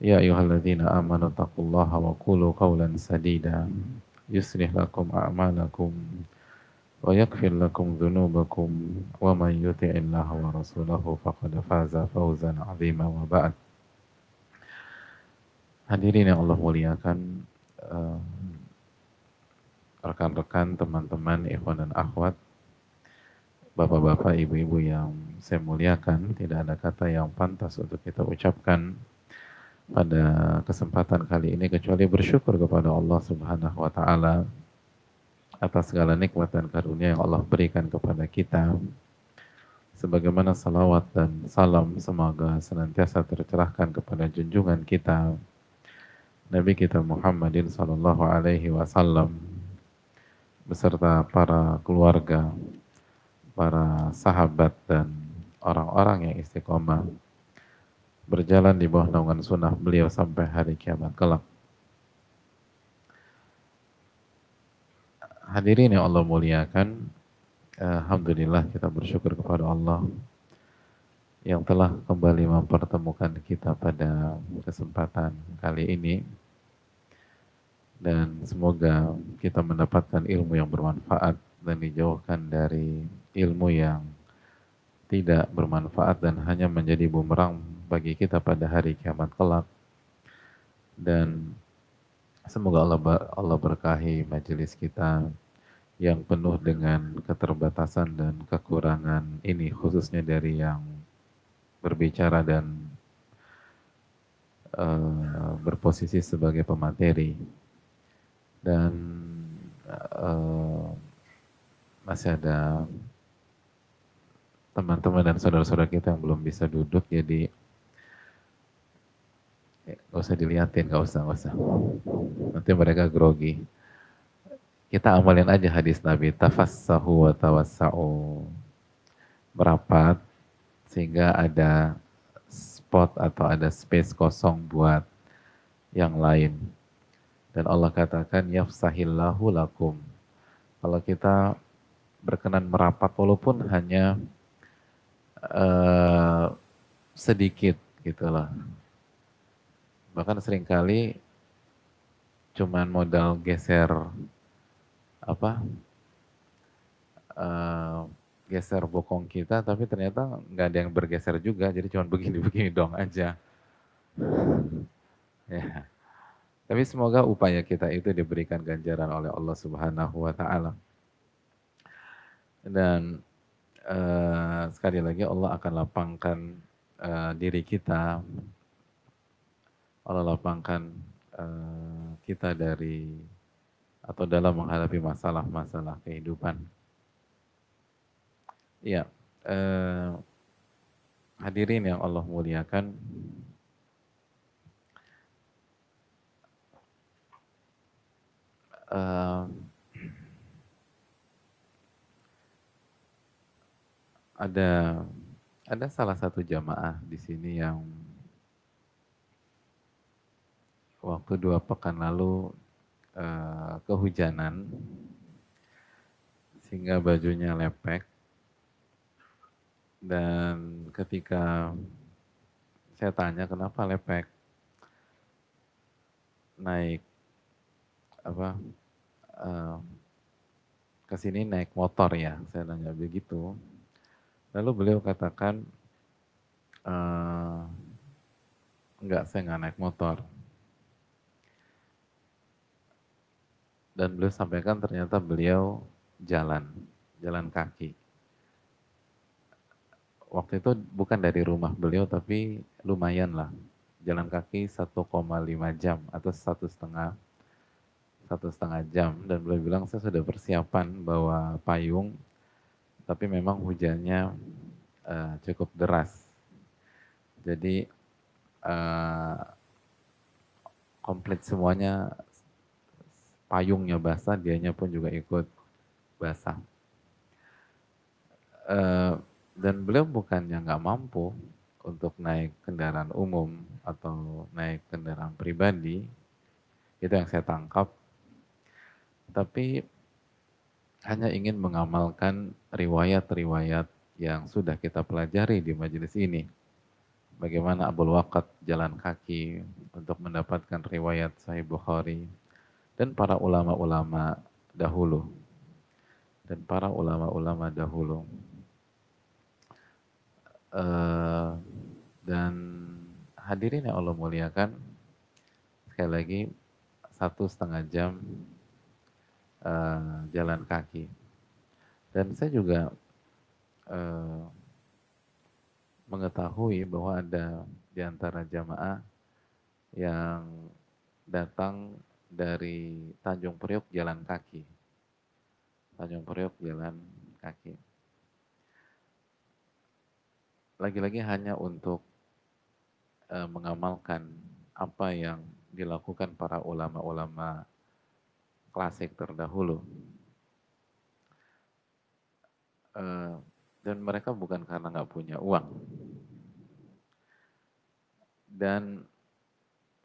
يا أيها الذين آمنوا اتقوا الله وقولوا قولا سديدا يصلح لكم أعمالكم ويغفر لكم ذنوبكم ومن يطع الله ورسوله فقد فاز فوزا عظيما وبعد Hadirin yang Allah muliakan, rekan-rekan, teman-teman, ikhwan dan akhwat, bapak-bapak, ibu-ibu yang saya muliakan, tidak ada kata yang pantas untuk kita ucapkan pada kesempatan kali ini kecuali bersyukur kepada Allah Subhanahu wa taala atas segala nikmat dan karunia yang Allah berikan kepada kita. Sebagaimana salawat dan salam semoga senantiasa tercerahkan kepada junjungan kita Nabi kita Muhammadin sallallahu alaihi wasallam beserta para keluarga, para sahabat dan orang-orang yang istiqomah berjalan di bawah naungan sunnah beliau sampai hari kiamat kelak. Hadirin yang Allah muliakan, Alhamdulillah kita bersyukur kepada Allah yang telah kembali mempertemukan kita pada kesempatan kali ini dan semoga kita mendapatkan ilmu yang bermanfaat dan dijauhkan dari ilmu yang tidak bermanfaat dan hanya menjadi bumerang bagi kita pada hari kiamat kelak. Dan semoga Allah, Allah berkahi majelis kita yang penuh dengan keterbatasan dan kekurangan ini khususnya dari yang berbicara dan uh, berposisi sebagai pemateri dan uh, masih ada teman-teman dan saudara-saudara kita yang belum bisa duduk jadi gak usah dilihatin, gak usah, gak usah. Nanti mereka grogi. Kita amalin aja hadis Nabi, tafassahu wa tawassa'u. Merapat, sehingga ada spot atau ada space kosong buat yang lain. Dan Allah katakan, yafsahillahu lakum. Kalau kita berkenan merapat, walaupun hanya uh, sedikit gitu loh. Bahkan sering kali cuman modal geser apa uh, geser bokong kita tapi ternyata nggak ada yang bergeser juga. Jadi cuma begini-begini dong aja. Ya. Tapi semoga upaya kita itu diberikan ganjaran oleh Allah Subhanahu wa taala. Dan uh, sekali lagi Allah akan lapangkan uh, diri kita, Allah lapangkan uh, kita dari atau dalam menghadapi masalah-masalah kehidupan. Ya, uh, hadirin yang Allah muliakan, uh, ada ada salah satu jamaah di sini yang waktu dua pekan lalu uh, kehujanan sehingga bajunya lepek. Dan ketika saya tanya kenapa lepek? Naik apa uh, ke sini naik motor ya saya tanya begitu. Lalu beliau katakan, e, enggak saya nggak naik motor. Dan beliau sampaikan ternyata beliau jalan, jalan kaki. Waktu itu bukan dari rumah beliau tapi lumayan lah, jalan kaki 1,5 jam atau satu setengah satu setengah jam. Dan beliau bilang saya sudah persiapan bawa payung tapi memang hujannya uh, cukup deras. Jadi uh, komplit semuanya payungnya basah, dianya pun juga ikut basah. Uh, dan beliau bukannya nggak mampu untuk naik kendaraan umum atau naik kendaraan pribadi, itu yang saya tangkap. Tapi hanya ingin mengamalkan riwayat-riwayat yang sudah kita pelajari di majelis ini. Bagaimana Abdul Waqat jalan kaki untuk mendapatkan riwayat Sahih Bukhari, dan para ulama-ulama dahulu. Dan para ulama-ulama dahulu. Uh, dan hadirin yang Allah muliakan sekali lagi satu setengah jam uh, jalan kaki. Dan saya juga uh, mengetahui bahwa ada di antara jamaah yang datang dari Tanjung Priok jalan kaki. Tanjung Priok jalan kaki. Lagi-lagi hanya untuk e, mengamalkan apa yang dilakukan para ulama-ulama klasik terdahulu. E, dan mereka bukan karena nggak punya uang. Dan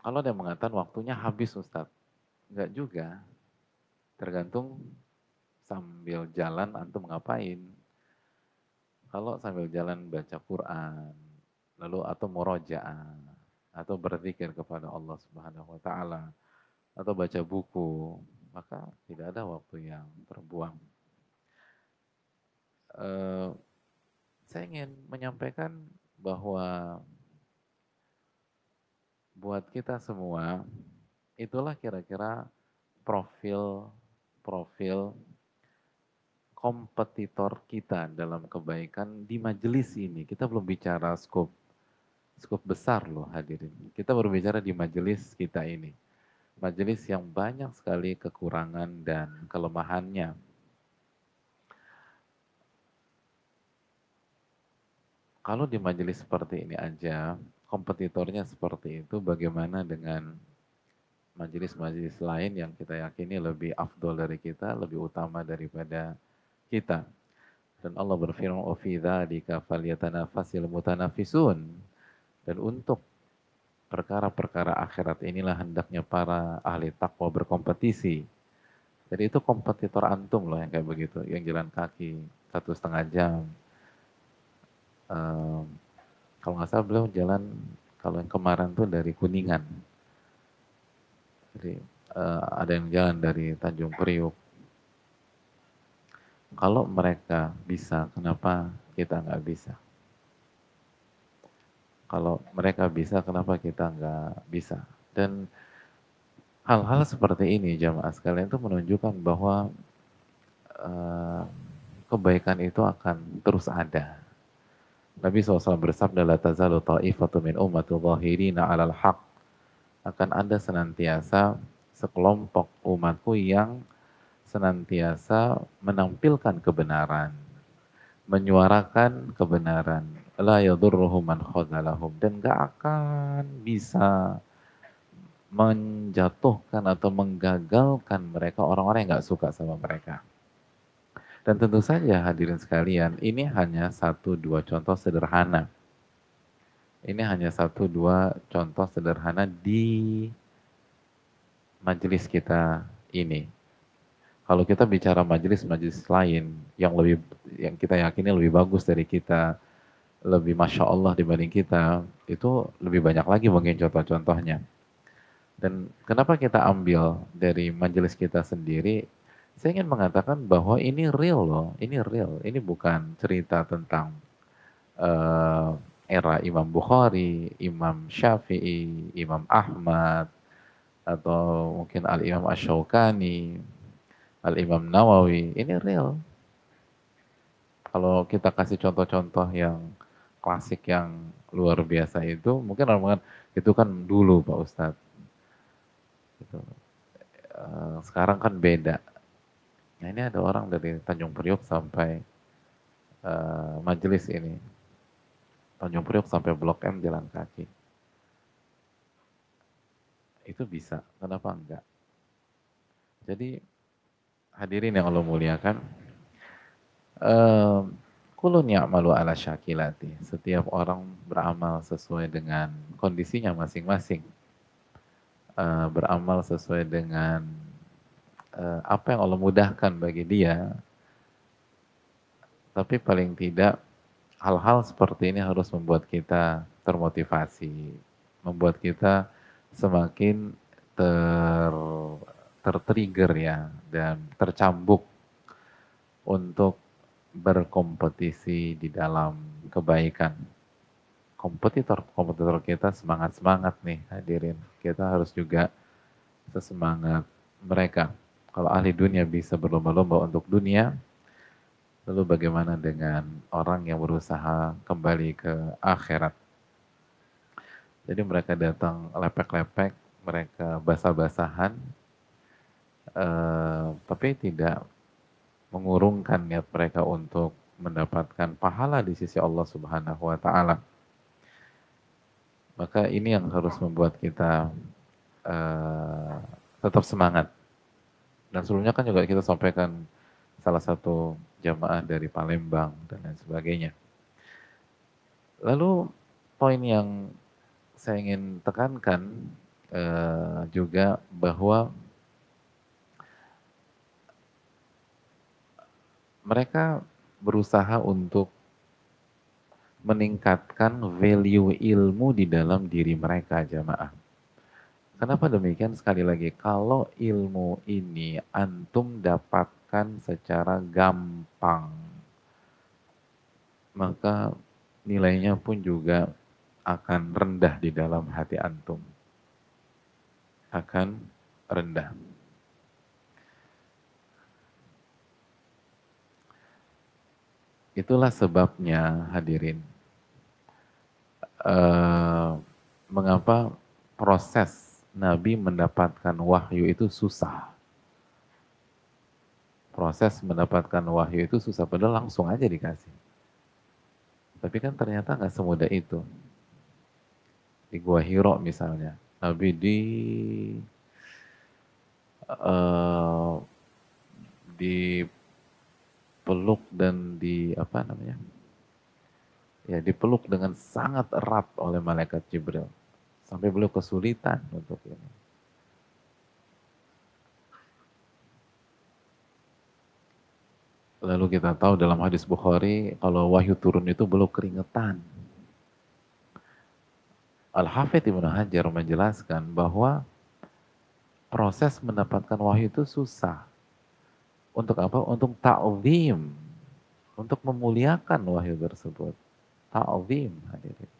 kalau ada mengatakan waktunya habis Ustadz, Enggak juga. Tergantung sambil jalan antum ngapain. Kalau sambil jalan baca Quran, lalu atau murojaah, atau berzikir kepada Allah Subhanahu wa taala, atau baca buku, maka tidak ada waktu yang terbuang. Uh, saya ingin menyampaikan bahwa buat kita semua Itulah kira-kira profil profil kompetitor kita dalam kebaikan di majelis ini. Kita belum bicara skop skop besar loh hadirin. Kita baru bicara di majelis kita ini. Majelis yang banyak sekali kekurangan dan kelemahannya. Kalau di majelis seperti ini aja, kompetitornya seperti itu, bagaimana dengan majelis-majelis lain yang kita yakini lebih afdol dari kita, lebih utama daripada kita. Dan Allah berfirman, "Wa fi dzalika falyatanafasil mutanafisun." Dan untuk perkara-perkara akhirat inilah hendaknya para ahli takwa berkompetisi. Jadi itu kompetitor antum loh yang kayak begitu, yang jalan kaki satu setengah jam. Um, kalau nggak salah beliau jalan kalau yang kemarin tuh dari Kuningan jadi uh, ada yang jalan dari Tanjung Priuk. Kalau mereka bisa, kenapa kita nggak bisa? Kalau mereka bisa, kenapa kita nggak bisa? Dan hal-hal seperti ini jamaah sekalian itu menunjukkan bahwa uh, kebaikan itu akan terus ada. Nabi SAW bersabda, La tazalu ta'ifatu min ummatu zahirina alal haq akan ada senantiasa sekelompok umatku yang senantiasa menampilkan kebenaran, menyuarakan kebenaran. La yadurruhum man dan gak akan bisa menjatuhkan atau menggagalkan mereka orang-orang yang gak suka sama mereka. Dan tentu saja hadirin sekalian, ini hanya satu dua contoh sederhana ini hanya satu dua contoh sederhana di majelis kita ini. Kalau kita bicara majelis-majelis lain yang lebih yang kita yakini lebih bagus dari kita, lebih masya Allah dibanding kita, itu lebih banyak lagi mungkin contoh-contohnya. Dan kenapa kita ambil dari majelis kita sendiri? Saya ingin mengatakan bahwa ini real loh, ini real, ini bukan cerita tentang uh, era Imam Bukhari, Imam Syafi'i, Imam Ahmad, atau mungkin Al-Imam Ashokani, Al-Imam Nawawi, ini real. Kalau kita kasih contoh-contoh yang klasik yang luar biasa itu, mungkin orang mengatakan, itu kan dulu Pak Ustadz. Gitu. Eh, sekarang kan beda. Nah ini ada orang dari Tanjung Priok sampai uh, majelis ini. Tanjung Priok sampai Blok M jalan kaki. Itu bisa, kenapa enggak? Jadi hadirin yang Allah muliakan, uh, kulun ya'malu ala syakilati. Setiap orang beramal sesuai dengan kondisinya masing-masing uh, beramal sesuai dengan uh, apa yang Allah mudahkan bagi dia. Tapi paling tidak hal-hal seperti ini harus membuat kita termotivasi, membuat kita semakin ter tertrigger ya dan tercambuk untuk berkompetisi di dalam kebaikan. Kompetitor kompetitor kita semangat semangat nih hadirin. Kita harus juga sesemangat mereka. Kalau ahli dunia bisa berlomba-lomba untuk dunia lalu bagaimana dengan orang yang berusaha kembali ke akhirat jadi mereka datang lepek-lepek mereka basah-basahan uh, tapi tidak mengurungkan niat mereka untuk mendapatkan pahala di sisi Allah Subhanahu wa taala. Maka ini yang harus membuat kita uh, tetap semangat. Dan sebelumnya kan juga kita sampaikan salah satu jamaah dari Palembang dan lain sebagainya. Lalu poin yang saya ingin tekankan uh, juga bahwa mereka berusaha untuk meningkatkan value ilmu di dalam diri mereka jamaah. Kenapa demikian? Sekali lagi, kalau ilmu ini antum secara gampang, maka nilainya pun juga akan rendah di dalam hati antum. Akan rendah. Itulah sebabnya hadirin uh, mengapa proses Nabi mendapatkan wahyu itu susah. Proses mendapatkan wahyu itu susah, padahal langsung aja dikasih. Tapi kan ternyata nggak semudah itu. Di Gua Hiro misalnya, Nabi di uh, di peluk dan di apa namanya ya dipeluk dengan sangat erat oleh malaikat Jibril sampai beliau kesulitan untuk ini. Lalu kita tahu dalam hadis Bukhari kalau wahyu turun itu belum keringetan. Al-Hafidh Ibnu Hajar menjelaskan bahwa proses mendapatkan wahyu itu susah. Untuk apa? Untuk ta'zim, untuk memuliakan wahyu tersebut ta'zim hadirin.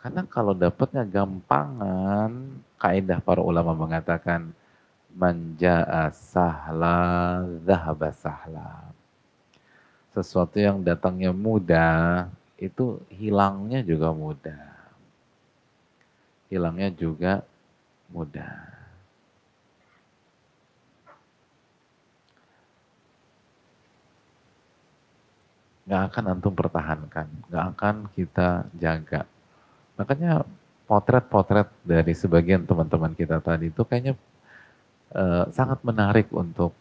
Karena kalau dapatnya gampangan, kaidah para ulama mengatakan manja sahla zahaba sahla. Sesuatu yang datangnya mudah, itu hilangnya juga mudah. Hilangnya juga mudah. nggak akan antum pertahankan, nggak akan kita jaga. Makanya potret-potret dari sebagian teman-teman kita tadi itu kayaknya uh, sangat menarik untuk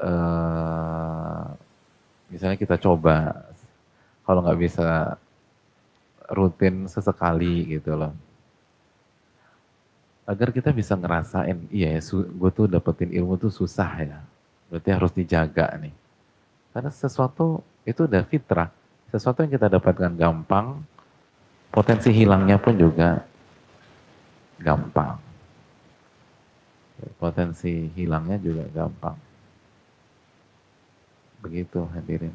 uh, misalnya kita coba kalau nggak bisa rutin sesekali gitu loh agar kita bisa ngerasain iya ya gue tuh dapetin ilmu tuh susah ya berarti harus dijaga nih karena sesuatu itu udah fitrah. Sesuatu yang kita dapatkan gampang, potensi hilangnya pun juga gampang. Potensi hilangnya juga gampang. Begitu hadirin.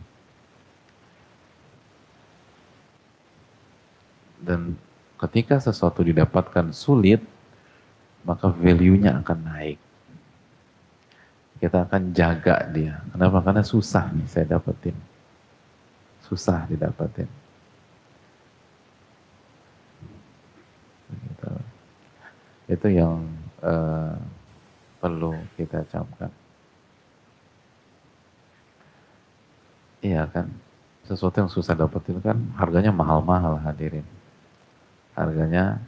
Dan ketika sesuatu didapatkan sulit, maka value-nya akan naik. Kita akan jaga dia. Kenapa? Karena susah nih saya dapetin. Susah didapetin. Itu yang uh, perlu kita camkan. Iya kan? Sesuatu yang susah dapetin kan harganya mahal-mahal hadirin. Harganya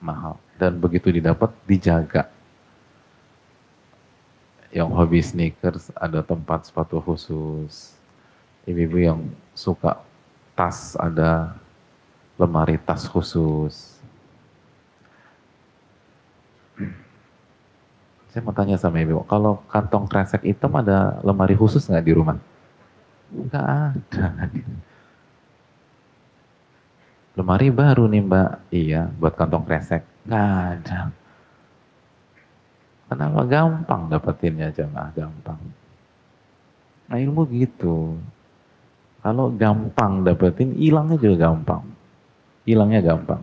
mahal. Dan begitu didapat, dijaga. Yang hobi sneakers, ada tempat sepatu khusus. Ibu-ibu yang suka tas, ada lemari tas khusus. Saya mau tanya sama ibu, kalau kantong kresek hitam ada lemari khusus nggak di rumah? Enggak ada. Lemari baru nih mbak. Iya, buat kantong kresek. Enggak ada. Kenapa gampang dapetinnya jamaah gampang. Nah ilmu gitu. Kalau gampang dapetin, hilangnya juga gampang. Hilangnya gampang.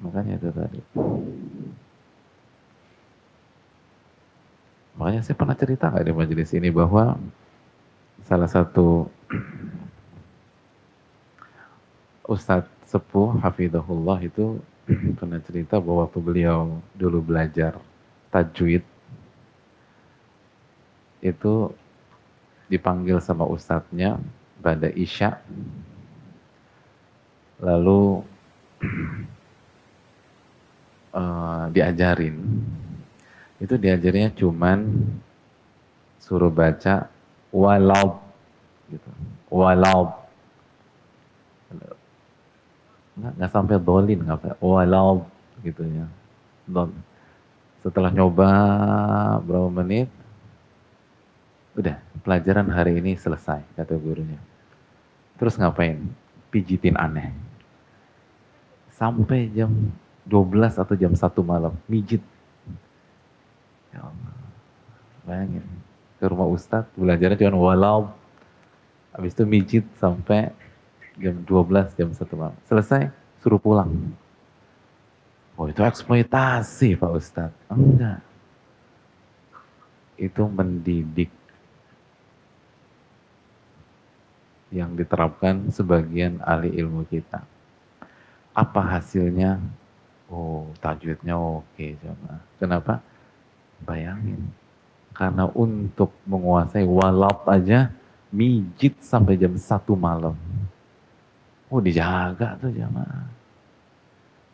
Makanya itu tadi. Makanya saya pernah cerita nggak di majelis ini bahwa salah satu Ustadz Sepuh Hafidahullah itu pernah cerita bahwa waktu beliau dulu belajar tajwid itu dipanggil sama ustadznya pada Isya. Lalu uh, diajarin itu diajarnya cuman suruh baca walau gitu. Walau. Nggak, nggak sampai dolin nggak walau gitu ya. Setelah nyoba berapa menit udah pelajaran hari ini selesai kata gurunya. Terus ngapain? Pijitin aneh. Sampai jam 12 atau jam 1 malam mijit Ya Allah. Bayangin. Ke rumah Ustadz, belajarnya cuma walau. Habis itu mijit sampai jam 12, jam 1 malam. Selesai, suruh pulang. Oh itu eksploitasi Pak Ustadz. Enggak. Itu mendidik. Yang diterapkan sebagian ahli ilmu kita. Apa hasilnya? Oh tajwidnya oke. Okay, Kenapa? Bayangin. Karena untuk menguasai walap aja mijit sampai jam satu malam. Oh dijaga tuh jamaah.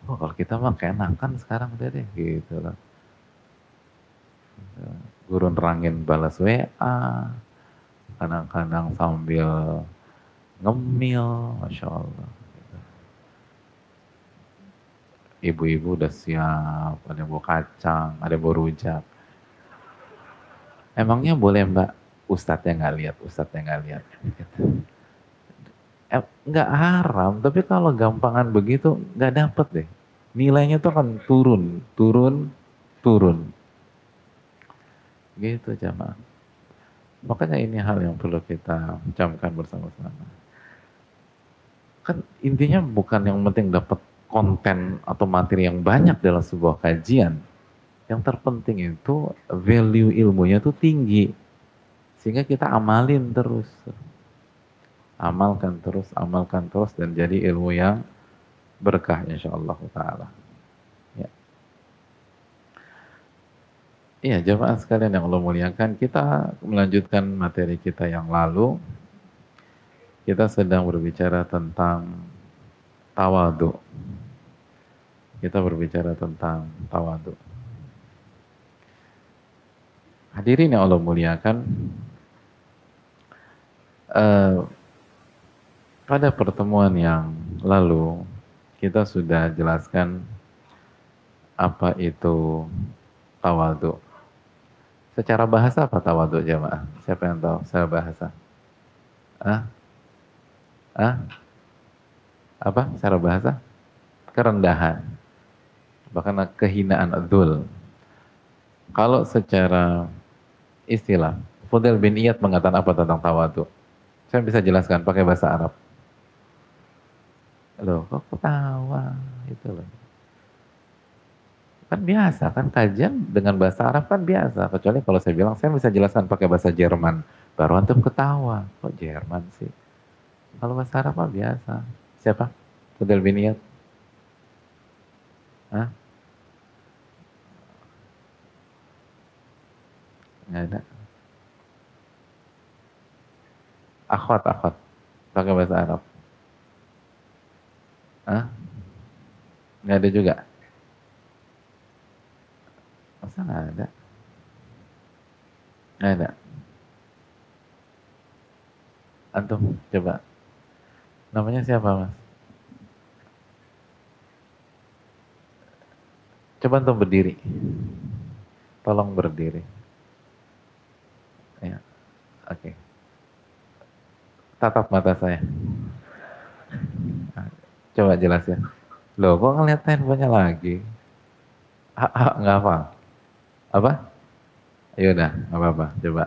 Oh kalau kita mah keenakan sekarang udah deh gitu loh. Guru nerangin balas WA. Kadang-kadang sambil ngemil, Masya Allah. Ibu-ibu udah siap, ada yang bawa kacang, ada yang bawa rujak. Emangnya boleh mbak ustadznya nggak lihat, ustadznya nggak lihat. Nggak haram, tapi kalau gampangan begitu nggak dapet deh. Nilainya tuh akan turun, turun, turun. Gitu jamaah. Makanya ini hal yang perlu kita camkan bersama-sama. Kan intinya bukan yang penting dapat konten atau materi yang banyak dalam sebuah kajian, yang terpenting itu value ilmunya itu tinggi. Sehingga kita amalin terus. Amalkan terus, amalkan terus dan jadi ilmu yang berkah insya Allah ta'ala. Ya. Iya jemaah sekalian yang Allah muliakan, kita melanjutkan materi kita yang lalu. Kita sedang berbicara tentang tawadu. Kita berbicara tentang tawadu. Hadirin yang Allah muliakan, uh, pada pertemuan yang lalu kita sudah jelaskan apa itu tawadu. Secara bahasa apa tawadu jemaah? Siapa yang tahu secara bahasa? Ah? Ah? Apa secara bahasa? Kerendahan. Bahkan kehinaan adul. Kalau secara istilah. Fudel bin Iyad mengatakan apa tentang tawadu? Saya bisa jelaskan pakai bahasa Arab. Loh, kok ketawa? Itu loh. Kan biasa kan kajian dengan bahasa Arab kan biasa. Kecuali kalau saya bilang saya bisa jelaskan pakai bahasa Jerman. Baru antum ketawa. Kok Jerman sih? Kalau bahasa Arab mah biasa. Siapa? Fudel Biniat? Hah? Nggak ada. Akhwat, akhwat. Pakai bahasa Arab. Hah? Nggak ada juga? Masa nggak ada? Nggak ada. Antum, coba. Namanya siapa, Mas? Coba antum berdiri. Tolong berdiri. Ya, oke. Okay. Tatap mata saya. Coba jelas ya. Loh, kok ngeliat handphonenya lagi? Ah, nggak apa. Apa? Ya udah, apa-apa. Coba.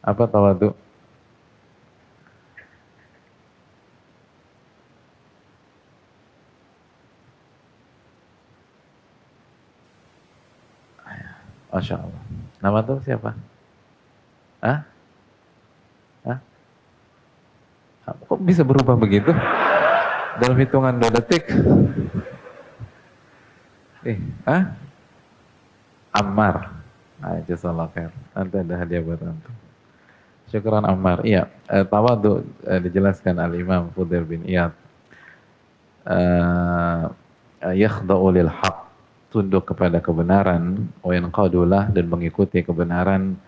Apa tawadu? Masya Allah. Nama tuh siapa? Hah? Hah? Kok bisa berubah begitu? Dalam hitungan dua detik? Eh, ah? Ammar. Nah, jazakallah khair. Nanti ada hadiah buat antum. Syukuran Ammar. Iya, eh, tawadu eh, dijelaskan al-Imam Fudail bin Iyad. Eh, yakhda'u lil haq tunduk kepada kebenaran wa dan mengikuti kebenaran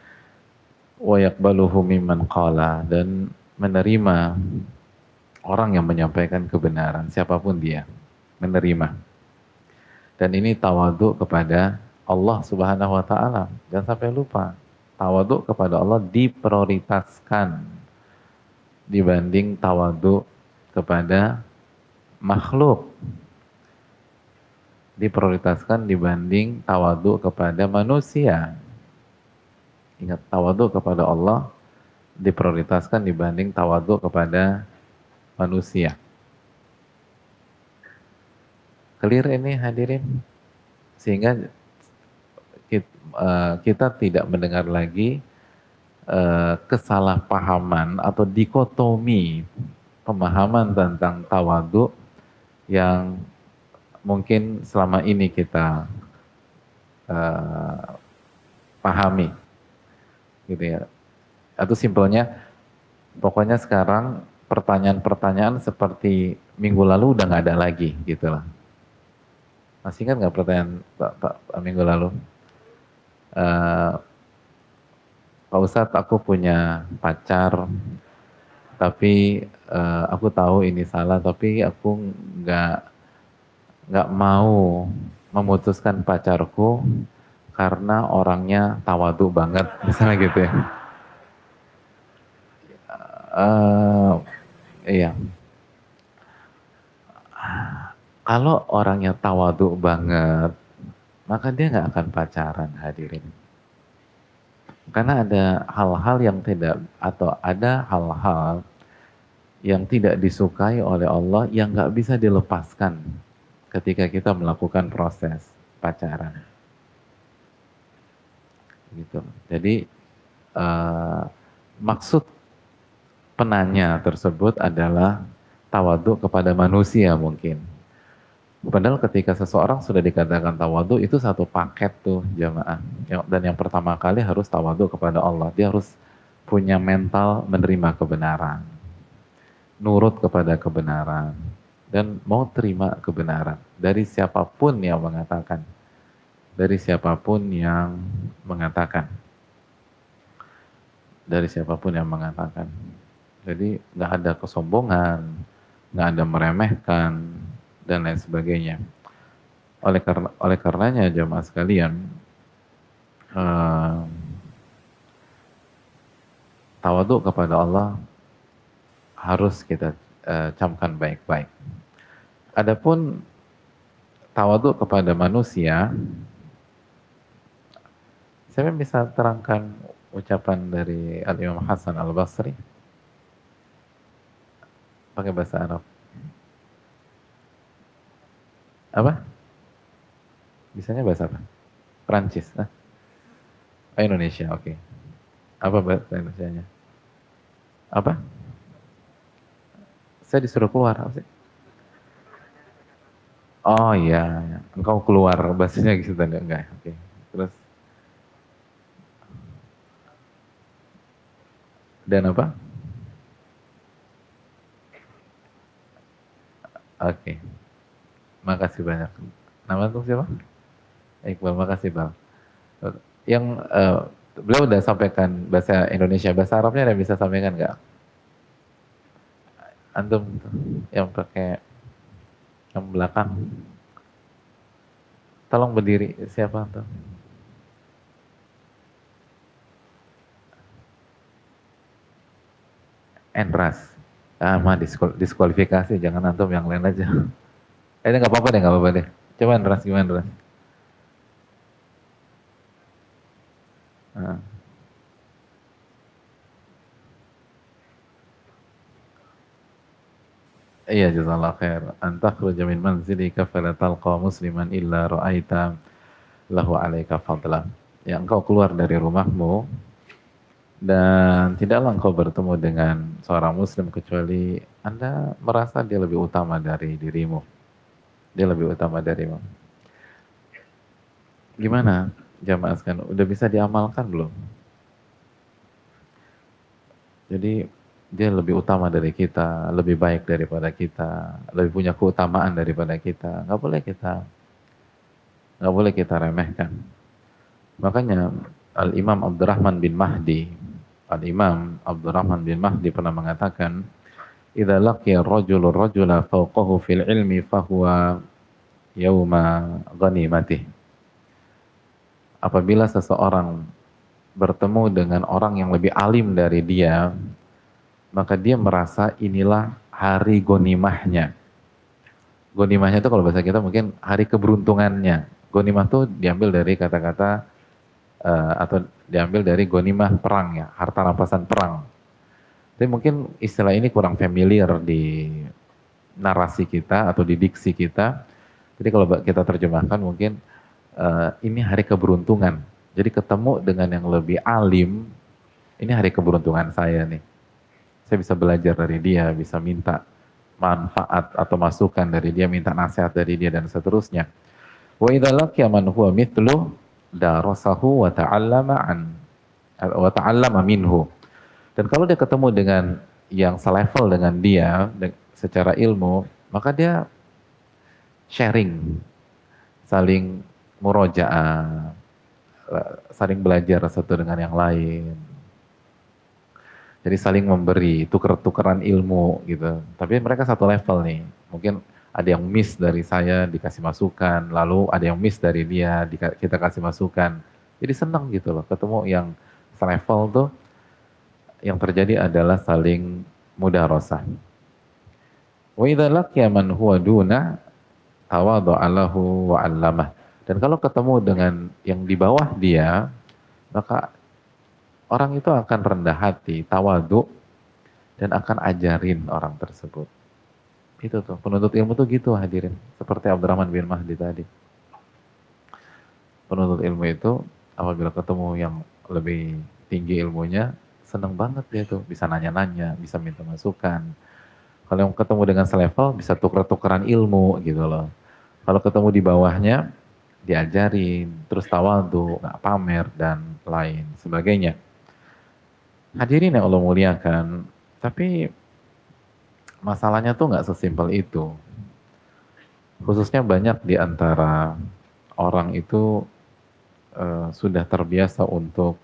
wa yaqbaluhu mimman dan menerima orang yang menyampaikan kebenaran siapa pun dia menerima. Dan ini tawadu kepada Allah Subhanahu wa taala. Jangan sampai lupa tawadu kepada Allah diprioritaskan dibanding tawadu kepada makhluk. Diprioritaskan dibanding tawadu kepada manusia. Ingat, tawadu kepada Allah diprioritaskan dibanding tawadu kepada manusia. Clear ini hadirin? Sehingga eh, kita tidak mendengar lagi eh, kesalahpahaman atau dikotomi pemahaman tentang tawadu yang mungkin selama ini kita uh, pahami gitu ya. Atau simpelnya pokoknya sekarang pertanyaan-pertanyaan seperti minggu lalu udah nggak ada lagi gitu lah. Masih ingat nggak pertanyaan Pak, Pak, Pak minggu lalu? Uh, Pak Ustadz aku punya pacar tapi uh, aku tahu ini salah tapi aku nggak nggak mau memutuskan pacarku karena orangnya tawadu banget, misalnya gitu ya. Uh, iya. Kalau orangnya tawadu banget, maka dia nggak akan pacaran hadirin. Karena ada hal-hal yang tidak atau ada hal-hal yang tidak disukai oleh Allah yang nggak bisa dilepaskan ketika kita melakukan proses pacaran. Gitu. Jadi uh, maksud penanya tersebut adalah tawadu kepada manusia mungkin. Padahal ketika seseorang sudah dikatakan tawadu itu satu paket tuh jamaah. Dan yang pertama kali harus tawadu kepada Allah. Dia harus punya mental menerima kebenaran. Nurut kepada kebenaran dan mau terima kebenaran dari siapa pun yang mengatakan dari siapa pun yang mengatakan. Dari siapa pun yang mengatakan. Jadi nggak ada kesombongan nggak ada meremehkan dan lain sebagainya. Oleh karena oleh karenanya jemaah sekalian uh, tawadu kepada Allah harus kita uh, camkan baik-baik. Adapun tawadu kepada manusia, saya bisa terangkan ucapan dari Al-Imam Hasan Al-Basri pakai bahasa Arab. Apa? Bisanya bahasa apa? Prancis. Nah. Oh, Indonesia, oke. Okay. Apa bahasa Indonesia-nya? Apa? Saya disuruh keluar, apa sih? Oh iya, iya, engkau keluar bahasanya gitu tadi enggak? Oke. Okay. Terus dan apa? Oke. Okay. Makasih banyak. Nama tuh siapa? Iqbal, makasih Bang. Yang uh, beliau udah sampaikan bahasa Indonesia, bahasa Arabnya ada bisa sampaikan nggak? Antum yang pakai yang belakang. Tolong berdiri, siapa antum? Enras. Ah, mah diskualifikasi, jangan antum yang lain aja. Eh, ini nggak apa-apa deh, nggak apa-apa deh. Coba Enras gimana Enras? Nah. Iya jazakallah khair. Antakhruja min manzilika talqa musliman illa ra'aita lahu alaika fadla. Ya engkau keluar dari rumahmu dan tidaklah engkau bertemu dengan seorang muslim kecuali Anda merasa dia lebih utama dari dirimu. Dia lebih utama darimu. Gimana? jamaah sekalian udah bisa diamalkan belum? Jadi dia lebih utama dari kita, lebih baik daripada kita, lebih punya keutamaan daripada kita. Nggak boleh kita, nggak boleh kita remehkan. Makanya Al Imam Abdurrahman bin Mahdi, Al Imam Abdurrahman bin Mahdi pernah mengatakan, "Idza laqiya ar-rajulu ar-rajula fawqahu fil ilmi fahuwa yawma ghanimatihi." apabila seseorang bertemu dengan orang yang lebih alim dari dia, maka dia merasa inilah hari gonimahnya. Gonimahnya itu kalau bahasa kita mungkin hari keberuntungannya. Gonimah itu diambil dari kata-kata uh, atau diambil dari gonimah perang ya, harta rampasan perang. Tapi mungkin istilah ini kurang familiar di narasi kita atau di diksi kita. Jadi kalau kita terjemahkan mungkin uh, ini hari keberuntungan. Jadi ketemu dengan yang lebih alim, ini hari keberuntungan saya nih. Saya bisa belajar dari dia, bisa minta manfaat atau masukan dari dia, minta nasihat dari dia dan seterusnya. Wa idza laqiya man huwa mithlu darasahu wa ta'allama an wa ta'allama minhu. Dan kalau dia ketemu dengan yang selevel dengan dia secara ilmu, maka dia sharing, saling murojaah, saling belajar satu dengan yang lain. Jadi saling memberi, tuker-tukeran ilmu gitu. Tapi mereka satu level nih. Mungkin ada yang miss dari saya dikasih masukan, lalu ada yang miss dari dia kita kasih masukan. Jadi senang gitu loh, ketemu yang selevel tuh yang terjadi adalah saling mudarosah. Wa idza laqiya man huwa duna tawadha'a wa 'allamah. Dan kalau ketemu dengan yang di bawah dia, maka orang itu akan rendah hati, tawadu, dan akan ajarin orang tersebut. Itu tuh, penuntut ilmu tuh gitu hadirin. Seperti Abdurrahman bin Mahdi tadi. Penuntut ilmu itu apabila ketemu yang lebih tinggi ilmunya, seneng banget dia tuh. Bisa nanya-nanya, bisa minta masukan. Kalau yang ketemu dengan selevel, bisa tuker-tukeran ilmu gitu loh. Kalau ketemu di bawahnya, diajarin, terus tawadu, nggak pamer dan lain sebagainya. Hadirin yang Allah muliakan, tapi masalahnya tuh nggak sesimpel itu. Khususnya banyak di antara orang itu uh, sudah terbiasa untuk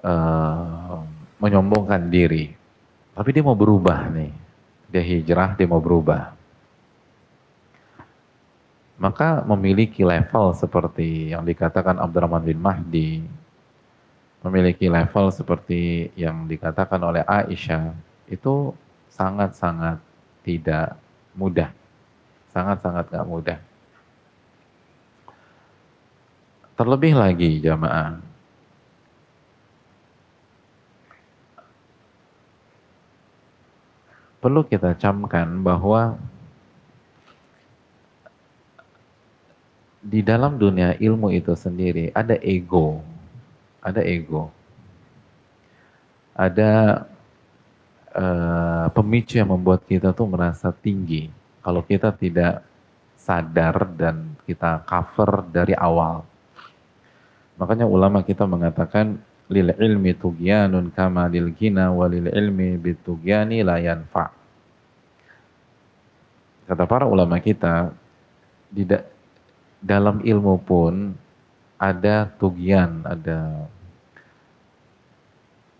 uh, menyombongkan diri. Tapi dia mau berubah nih. Dia hijrah, dia mau berubah maka memiliki level seperti yang dikatakan Abdurrahman bin Mahdi, memiliki level seperti yang dikatakan oleh Aisyah, itu sangat-sangat tidak mudah. Sangat-sangat gak mudah. Terlebih lagi jamaah, perlu kita camkan bahwa di dalam dunia ilmu itu sendiri ada ego, ada ego, ada uh, pemicu yang membuat kita tuh merasa tinggi. Kalau kita tidak sadar dan kita cover dari awal. Makanya ulama kita mengatakan lil ilmi tugyanun kama lil gina walil ilmi bitugyani la yanfa. Kata para ulama kita, di dalam ilmu pun ada tugian, ada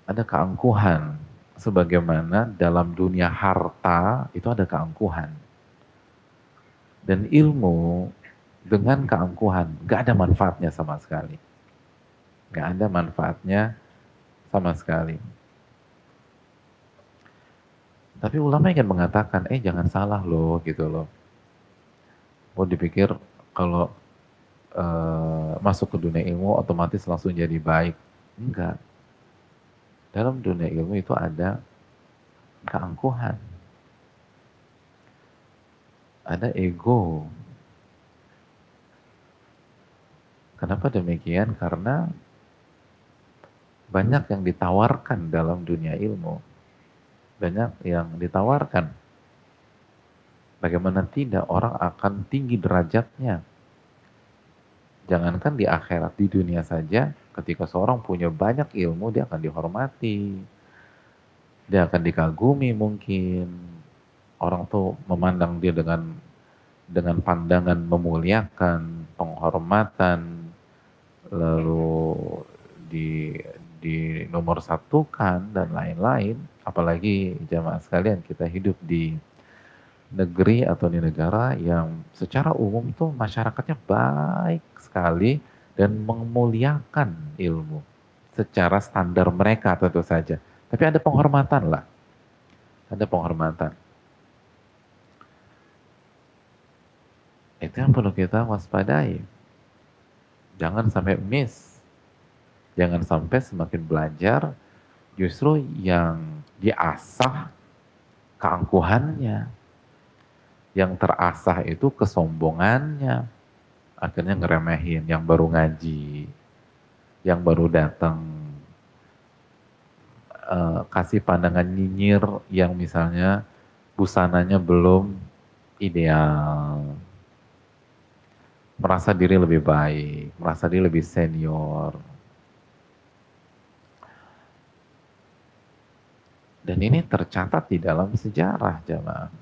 ada keangkuhan. Sebagaimana dalam dunia harta itu ada keangkuhan. Dan ilmu dengan keangkuhan gak ada manfaatnya sama sekali. Gak ada manfaatnya sama sekali. Tapi ulama ingin mengatakan, eh jangan salah loh gitu loh. Mau dipikir kalau uh, masuk ke dunia ilmu otomatis langsung jadi baik. Enggak. Dalam dunia ilmu itu ada keangkuhan. Ada ego. Kenapa demikian? Karena banyak yang ditawarkan dalam dunia ilmu. Banyak yang ditawarkan Bagaimana tidak orang akan tinggi derajatnya. Jangankan di akhirat, di dunia saja ketika seorang punya banyak ilmu dia akan dihormati. Dia akan dikagumi mungkin. Orang tuh memandang dia dengan dengan pandangan memuliakan, penghormatan, lalu di di nomor satukan dan lain-lain. Apalagi jamaah sekalian kita hidup di negeri atau di negara yang secara umum tuh masyarakatnya baik sekali dan memuliakan ilmu secara standar mereka tentu saja. Tapi ada penghormatan lah. Ada penghormatan. Itu yang perlu kita waspadai. Jangan sampai miss. Jangan sampai semakin belajar justru yang diasah keangkuhannya, yang terasah itu kesombongannya. Akhirnya ngeremehin yang baru ngaji, yang baru datang. Uh, kasih pandangan nyinyir yang misalnya busananya belum ideal. Merasa diri lebih baik, merasa diri lebih senior. Dan ini tercatat di dalam sejarah jamaah.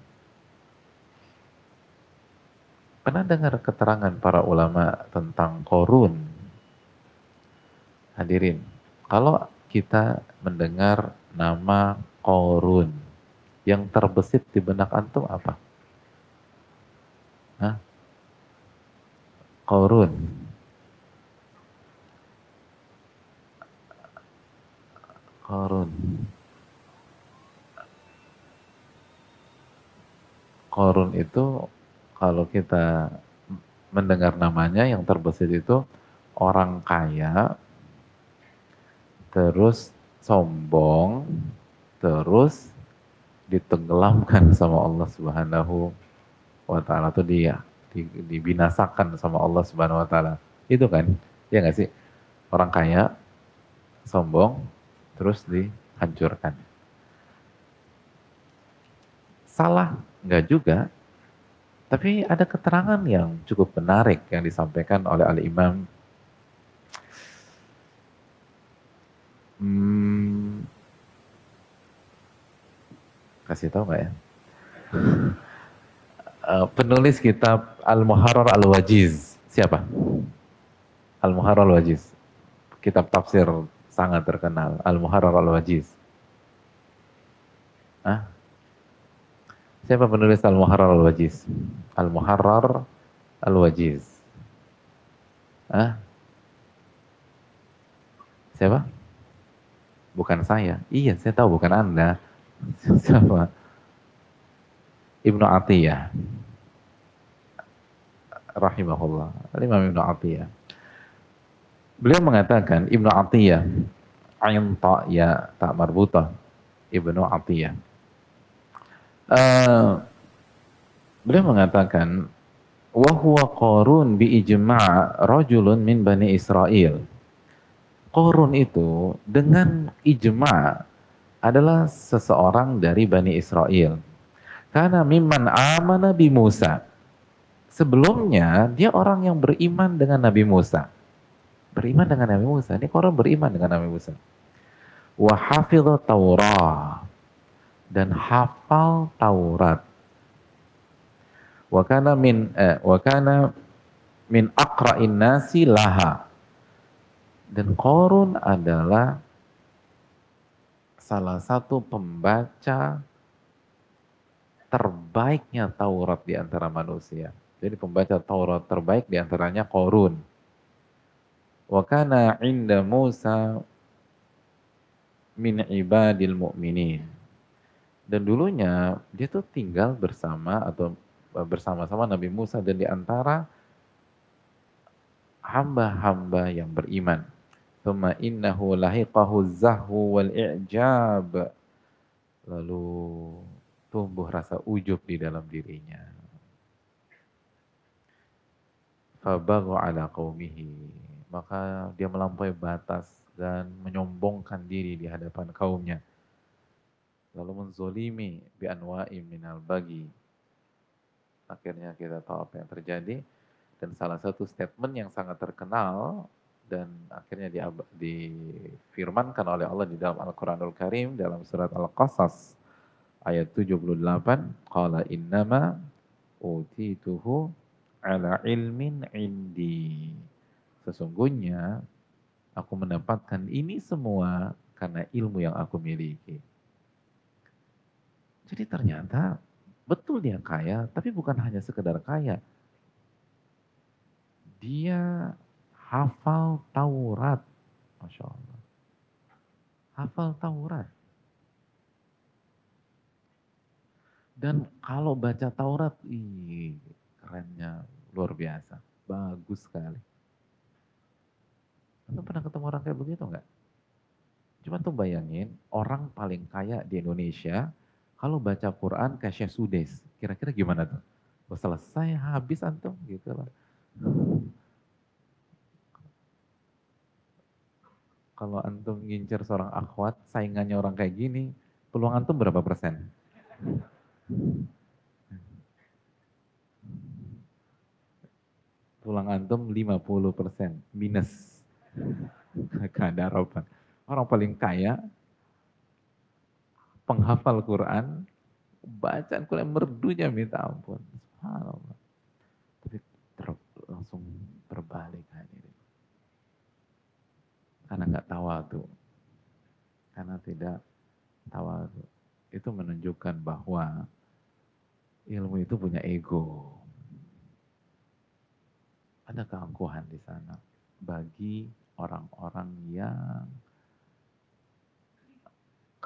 Pernah dengar keterangan para ulama tentang korun? Hadirin, kalau kita mendengar nama korun, yang terbesit di benak antum apa? Hah? Korun. Korun. Korun itu kalau kita mendengar namanya yang terbesit itu orang kaya, terus sombong, terus ditenggelamkan sama Allah Subhanahu wa taala atau dia dibinasakan sama Allah Subhanahu wa taala. Itu kan? Ya nggak sih? Orang kaya sombong terus dihancurkan. Salah nggak juga tapi ada keterangan yang cukup menarik yang disampaikan oleh Al-Imam. Hmm, kasih tahu nggak ya? Uh, penulis kitab Al-Muharrar Al-Wajiz. Siapa? Al-Muharrar Al-Wajiz. Kitab tafsir sangat terkenal. Al-Muharrar Al-Wajiz. Ah Siapa penulis Al-Muharrar Al-Wajiz? Al-Muharrar Al-Wajiz. Ah? Siapa? Bukan saya. Iya, saya tahu bukan Anda. Siapa? Ibnu Atiyah. Rahimahullah. Imam Ibnu Atiyah. Beliau mengatakan Ibnu Atiyah ain ta ya tak marbutah Ibnu Atiyah uh, beliau mengatakan wa huwa Qarun bi ijma' rajulun min Bani Israel. Qarun itu dengan ijma' adalah seseorang dari Bani Israel. Karena mimman amana bi Musa. Sebelumnya dia orang yang beriman dengan Nabi Musa. Beriman dengan Nabi Musa. Ini Qarun beriman dengan Nabi Musa. Wa hafidha Taurat. Dan hafal Taurat wa kana min eh, wa kana min aqra'in nasi laha dan Korun adalah salah satu pembaca terbaiknya Taurat di antara manusia. Jadi pembaca Taurat terbaik di antaranya Korun. Wa kana inda Musa min ibadil mu'minin. Dan dulunya dia tuh tinggal bersama atau bersama-sama Nabi Musa dan di antara hamba-hamba yang beriman. Thumma innahu lahiqahu zahwu wal i'jab. Lalu tumbuh rasa ujub di dalam dirinya. Fabaghu ala qawmihi. Maka dia melampaui batas dan menyombongkan diri di hadapan kaumnya. Lalu menzolimi bi anwa'i minal bagi. Akhirnya kita tahu apa yang terjadi. Dan salah satu statement yang sangat terkenal dan akhirnya di, difirmankan oleh Allah di dalam Al-Quranul Karim dalam surat Al-Qasas ayat 78 qala innama utituhu ala ilmin indi. Sesungguhnya aku mendapatkan ini semua karena ilmu yang aku miliki jadi ternyata Betul dia kaya, tapi bukan hanya sekedar kaya. Dia hafal Taurat. Masya Allah. Hafal Taurat. Dan kalau baca Taurat, ih, kerennya luar biasa. Bagus sekali. Anda pernah ketemu orang kayak begitu enggak? Cuma tuh bayangin, orang paling kaya di Indonesia, kalau baca Quran kayak Syekh Sudes, kira-kira gimana tuh? Oh, selesai habis antum gitu lah. Kalau antum ngincer seorang akhwat, saingannya orang kayak gini, peluang antum berapa persen? Peluang antum 50 persen, minus. Gak ada harapan. Orang paling kaya penghafal Quran, bacaan Quran merdunya minta ampun. Subhanallah. Tapi ter, langsung terbalik hadirin. Karena nggak tawadu. Karena tidak tawadu. Itu menunjukkan bahwa ilmu itu punya ego. Ada keangkuhan di sana bagi orang-orang yang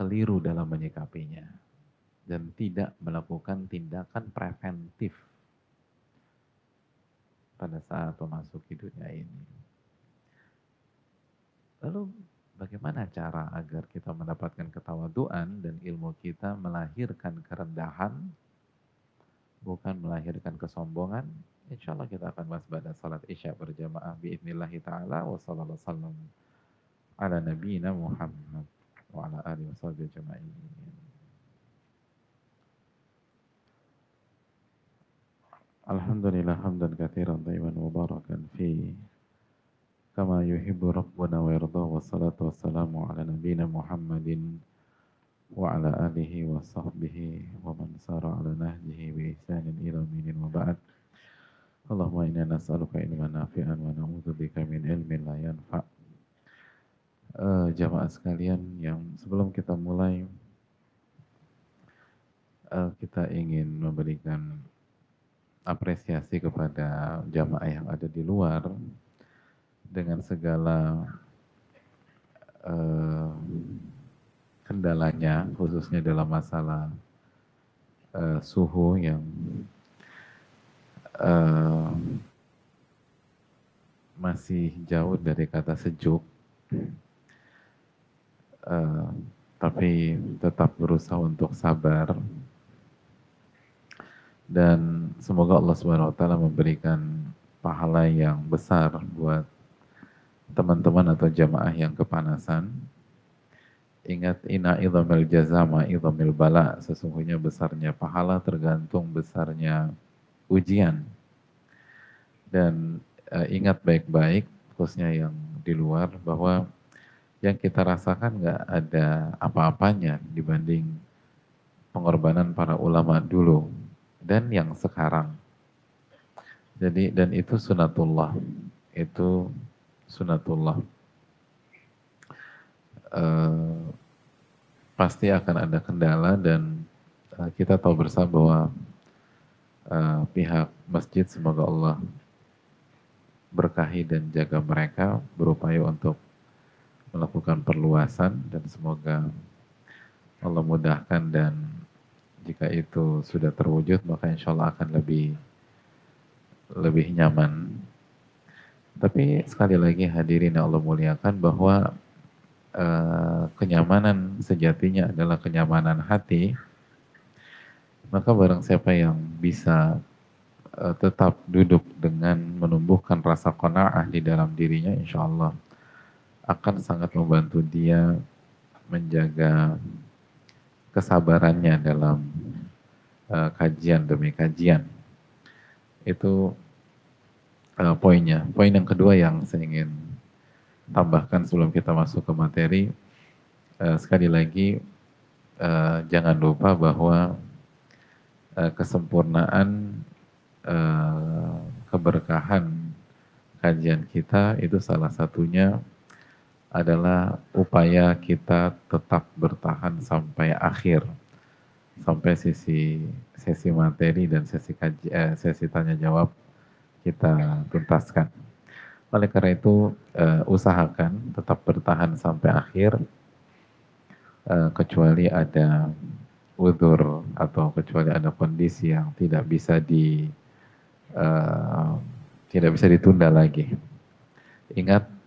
keliru dalam menyikapinya dan tidak melakukan tindakan preventif pada saat memasuki dunia ini. Lalu bagaimana cara agar kita mendapatkan ketawaduan dan ilmu kita melahirkan kerendahan bukan melahirkan kesombongan? Insya Allah kita akan bahas pada salat isya berjamaah biidnillahi ta'ala wa sallallahu ala nabiyina Muhammad wa ala alihi washabihi ajma'in. Alhamdulillah hamdan katsiran thayyiban mubarakan fi kama yuhibbu rabbuna wa yarda wa salatu wassalamu ala nabiyyina Muhammadin wa ala alihi wa sahbihi wa man sara ala nahjihi bi ihsanin ila minin wa ba'd. Allahumma inna nas'aluka ilman nafi'an wa na'udzubika min ilmin la yanfa' uh, jamaah sekalian yang sebelum kita mulai uh, kita ingin memberikan apresiasi kepada jamaah yang ada di luar dengan segala uh, kendalanya khususnya dalam masalah uh, suhu yang uh, masih jauh dari kata sejuk uh, tapi tetap berusaha untuk sabar dan semoga Allah Subhanahu wa taala memberikan pahala yang besar buat teman-teman atau jamaah yang kepanasan. Ingat ina idhamil jazama idhamil bala. Sesungguhnya besarnya pahala tergantung besarnya ujian. Dan uh, ingat baik-baik, khususnya yang di luar, bahwa yang kita rasakan nggak ada apa-apanya dibanding pengorbanan para ulama dulu dan yang sekarang. Jadi dan itu sunatullah. Itu sunatullah. Uh, pasti akan ada kendala dan uh, kita tahu bersama bahwa uh, pihak masjid semoga Allah berkahi dan jaga mereka berupaya untuk melakukan perluasan dan semoga Allah mudahkan dan jika itu sudah terwujud maka insya Allah akan lebih lebih nyaman. Tapi sekali lagi hadirin yang Allah muliakan bahwa uh, kenyamanan sejatinya adalah kenyamanan hati. Maka barang siapa yang bisa uh, tetap duduk dengan menumbuhkan rasa kona'ah di dalam dirinya, insya Allah akan sangat membantu dia menjaga kesabarannya dalam uh, kajian demi kajian. Itu uh, poinnya. Poin yang kedua yang saya ingin tambahkan sebelum kita masuk ke materi, uh, sekali lagi uh, jangan lupa bahwa uh, kesempurnaan uh, keberkahan kajian kita itu salah satunya adalah upaya kita tetap bertahan sampai akhir, sampai sisi sesi materi dan sesi kaji, eh, sesi tanya jawab kita tuntaskan. Oleh karena itu eh, usahakan tetap bertahan sampai akhir, eh, kecuali ada udur atau kecuali ada kondisi yang tidak bisa di eh, tidak bisa ditunda lagi. Ingat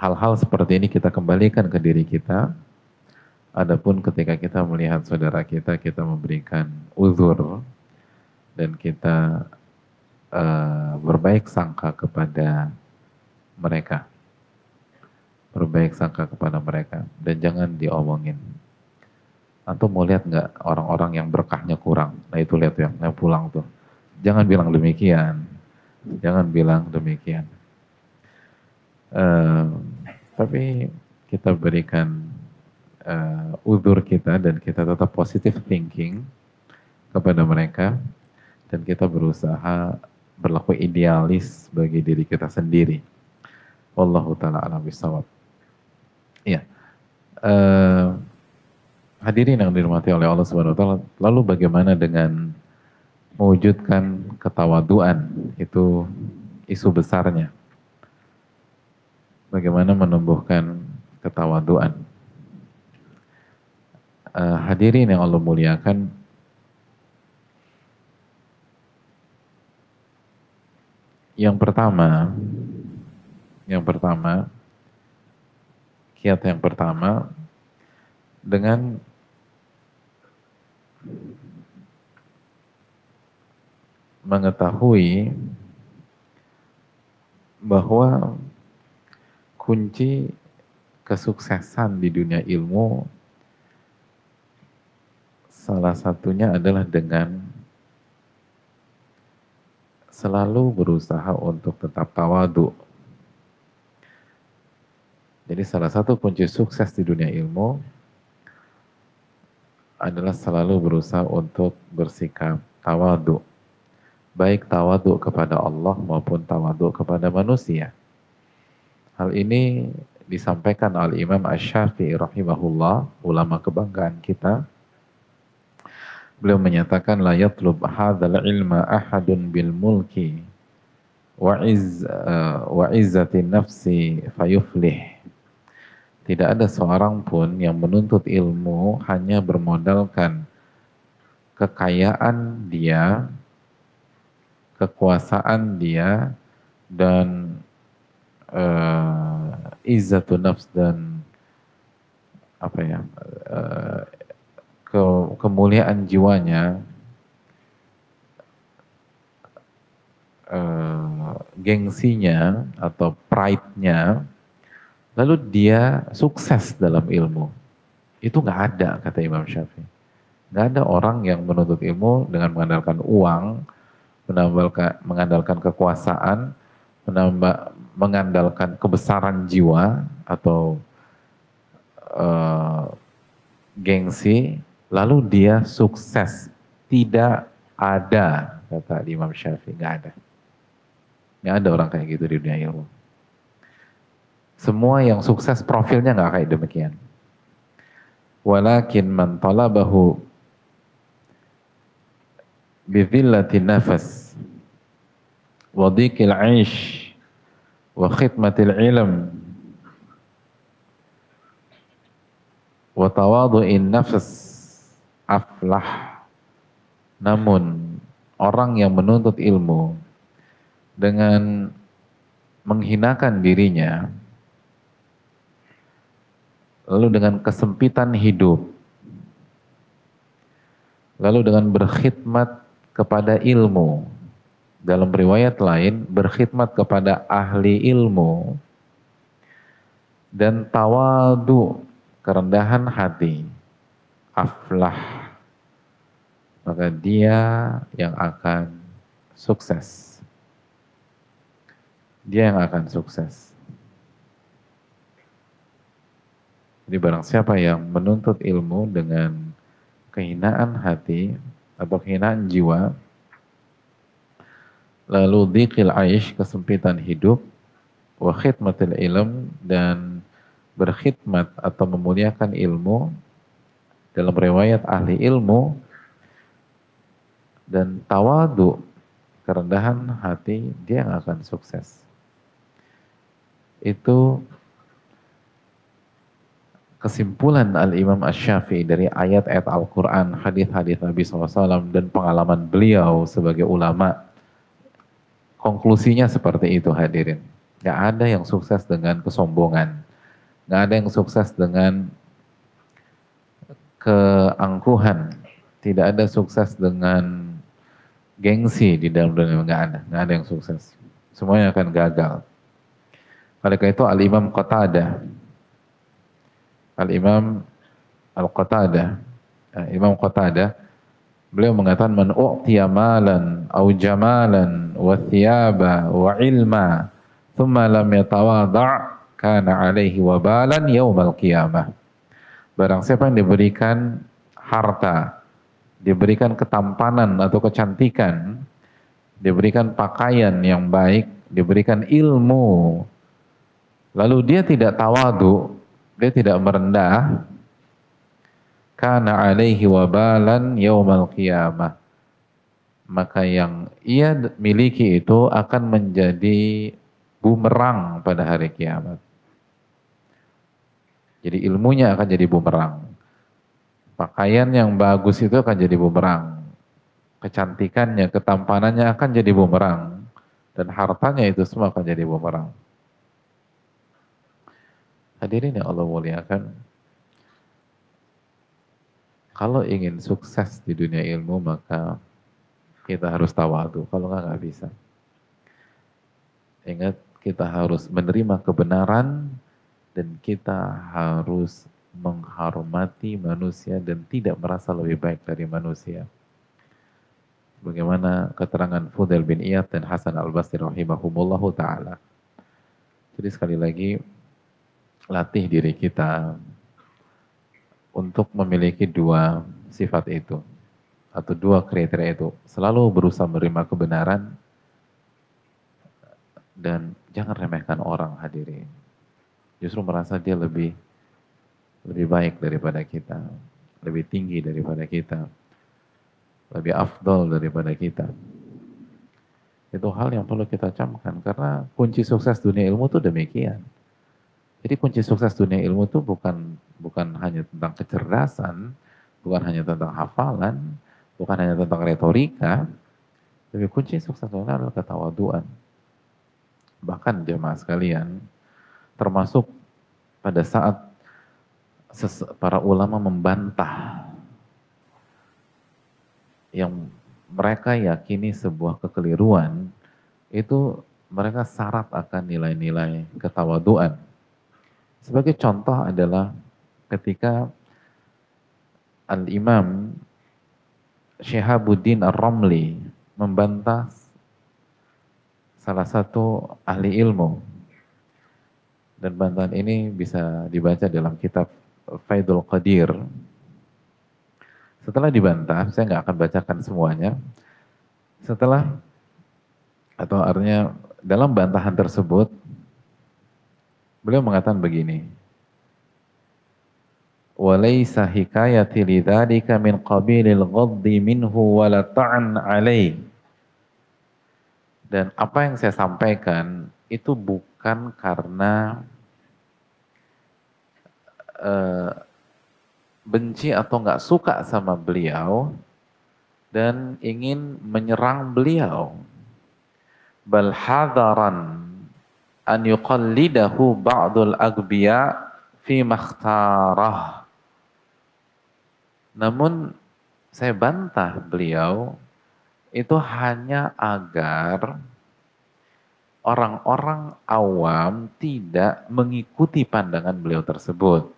hal-hal seperti ini kita kembalikan ke diri kita. Adapun ketika kita melihat saudara kita, kita memberikan uzur dan kita uh, berbaik sangka kepada mereka. Berbaik sangka kepada mereka dan jangan diomongin. Atau mau lihat nggak orang-orang yang berkahnya kurang? Nah itu lihat ya, yang pulang tuh. Jangan bilang demikian. Jangan bilang demikian Tapi kita berikan uh, udur kita dan kita tetap positive thinking kepada mereka dan kita berusaha berlaku idealis bagi diri kita sendiri. Wallahu taala alam bisawab. Ya. Uh, hadirin yang dirahmati oleh Allah Subhanahu wa taala, lalu bagaimana dengan mewujudkan ketawaduan? Itu isu besarnya bagaimana menumbuhkan ketawaduan. Uh, hadirin yang Allah muliakan, yang pertama, yang pertama, kiat yang pertama, dengan mengetahui bahwa kunci kesuksesan di dunia ilmu salah satunya adalah dengan selalu berusaha untuk tetap tawadu. Jadi salah satu kunci sukses di dunia ilmu adalah selalu berusaha untuk bersikap tawadu. Baik tawadu kepada Allah maupun tawadu kepada manusia. Hal ini disampaikan oleh Imam Ash-Syafi'i rahimahullah, ulama kebanggaan kita. Beliau menyatakan la yatlub hadzal ilma ahadun bil mulki wa izzati nafsi fayuflih. Tidak ada seorang pun yang menuntut ilmu hanya bermodalkan kekayaan dia, kekuasaan dia, dan uh, izzatun nafs dan apa ya uh, ke, kemuliaan jiwanya uh, gengsinya atau pride-nya, lalu dia sukses dalam ilmu. Itu nggak ada kata Imam Syafi'i. Nggak ada orang yang menuntut ilmu dengan mengandalkan uang, mengandalkan, mengandalkan kekuasaan, menambah, mengandalkan kebesaran jiwa atau uh, gengsi, lalu dia sukses. Tidak ada, kata Imam Syafi'i, nggak ada. Nggak ada orang kayak gitu di dunia ilmu. Semua yang sukses profilnya nggak kayak demikian. Walakin man talabahu bidhillati nafas wa dhikil aish wa khidmatil ilm wa tawadu'in nafas aflah. Namun orang yang menuntut ilmu dengan menghinakan dirinya lalu dengan kesempitan hidup lalu dengan berkhidmat kepada ilmu dalam riwayat lain berkhidmat kepada ahli ilmu dan tawadu kerendahan hati, aflah, maka dia yang akan sukses. Dia yang akan sukses. Jadi barang siapa yang menuntut ilmu dengan kehinaan hati atau kehinaan jiwa, lalu dikil aish, kesempitan hidup, wa khidmatil ilm, dan berkhidmat atau memuliakan ilmu. Dalam riwayat ahli ilmu dan tawadu kerendahan hati dia yang akan sukses. Itu kesimpulan Al-Imam Ash-Syafi'i dari ayat-ayat Al-Quran, hadis-hadis Nabi SAW dan pengalaman beliau sebagai ulama konklusinya seperti itu hadirin gak ada yang sukses dengan kesombongan Nggak ada yang sukses dengan keangkuhan. Tidak ada sukses dengan gengsi di dalam dunia. Nggak ada. Nggak ada yang sukses. Semuanya akan gagal. Oleh karena itu Al-Imam Qatadah. Al-Imam Al-Qatadah. Eh, Imam Qatadah. Beliau mengatakan man u'tiya malan au jamalan wa thiyaba wa ilma thumma lam yatawadha' kana alaihi wabalan yaumal qiyamah. Barang siapa yang diberikan harta, diberikan ketampanan atau kecantikan, diberikan pakaian yang baik, diberikan ilmu, lalu dia tidak tawadu, dia tidak merendah, kana alaihi wabalan yaumal qiyamah. Maka yang ia miliki itu akan menjadi bumerang pada hari kiamat. Jadi ilmunya akan jadi bumerang. Pakaian yang bagus itu akan jadi bumerang. Kecantikannya, ketampanannya akan jadi bumerang. Dan hartanya itu semua akan jadi bumerang. Hadirin yang Allah muliakan. Kalau ingin sukses di dunia ilmu maka kita harus tawadu. Kalau enggak, enggak bisa. Ingat, kita harus menerima kebenaran dan kita harus menghormati manusia dan tidak merasa lebih baik dari manusia. Bagaimana keterangan Fudel bin Iyad dan Hasan al-Basri rahimahumullahu ta'ala. Jadi sekali lagi, latih diri kita untuk memiliki dua sifat itu. Atau dua kriteria itu. Selalu berusaha menerima kebenaran dan jangan remehkan orang hadirin justru merasa dia lebih lebih baik daripada kita, lebih tinggi daripada kita, lebih afdol daripada kita. Itu hal yang perlu kita camkan karena kunci sukses dunia ilmu itu demikian. Jadi kunci sukses dunia ilmu itu bukan bukan hanya tentang kecerdasan, bukan hanya tentang hafalan, bukan hanya tentang retorika, tapi kunci sukses dunia adalah ketawaduan. Bahkan jemaah sekalian, termasuk pada saat para ulama membantah yang mereka yakini sebuah kekeliruan itu mereka syarat akan nilai-nilai ketawaduan. Sebagai contoh adalah ketika Al-Imam Syihabuddin Ar-Ramli membantah salah satu ahli ilmu. Dan bantahan ini bisa dibaca dalam kitab Faidul Qadir. Setelah dibantah, saya nggak akan bacakan semuanya. Setelah, atau artinya dalam bantahan tersebut, beliau mengatakan begini, وَلَيْسَ حِكَايَةِ لِذَلِكَ مِنْ قَبِيلِ الْغَضِّ مِنْهُ وَلَا تَعْنْ عَلَيْهِ Dan apa yang saya sampaikan itu bukan karena uh, benci atau nggak suka sama beliau dan ingin menyerang beliau. Bal hadaran an yuqallidahu ba'dul agbiya fi makhtarah. Namun saya bantah beliau itu hanya agar orang-orang awam tidak mengikuti pandangan beliau tersebut.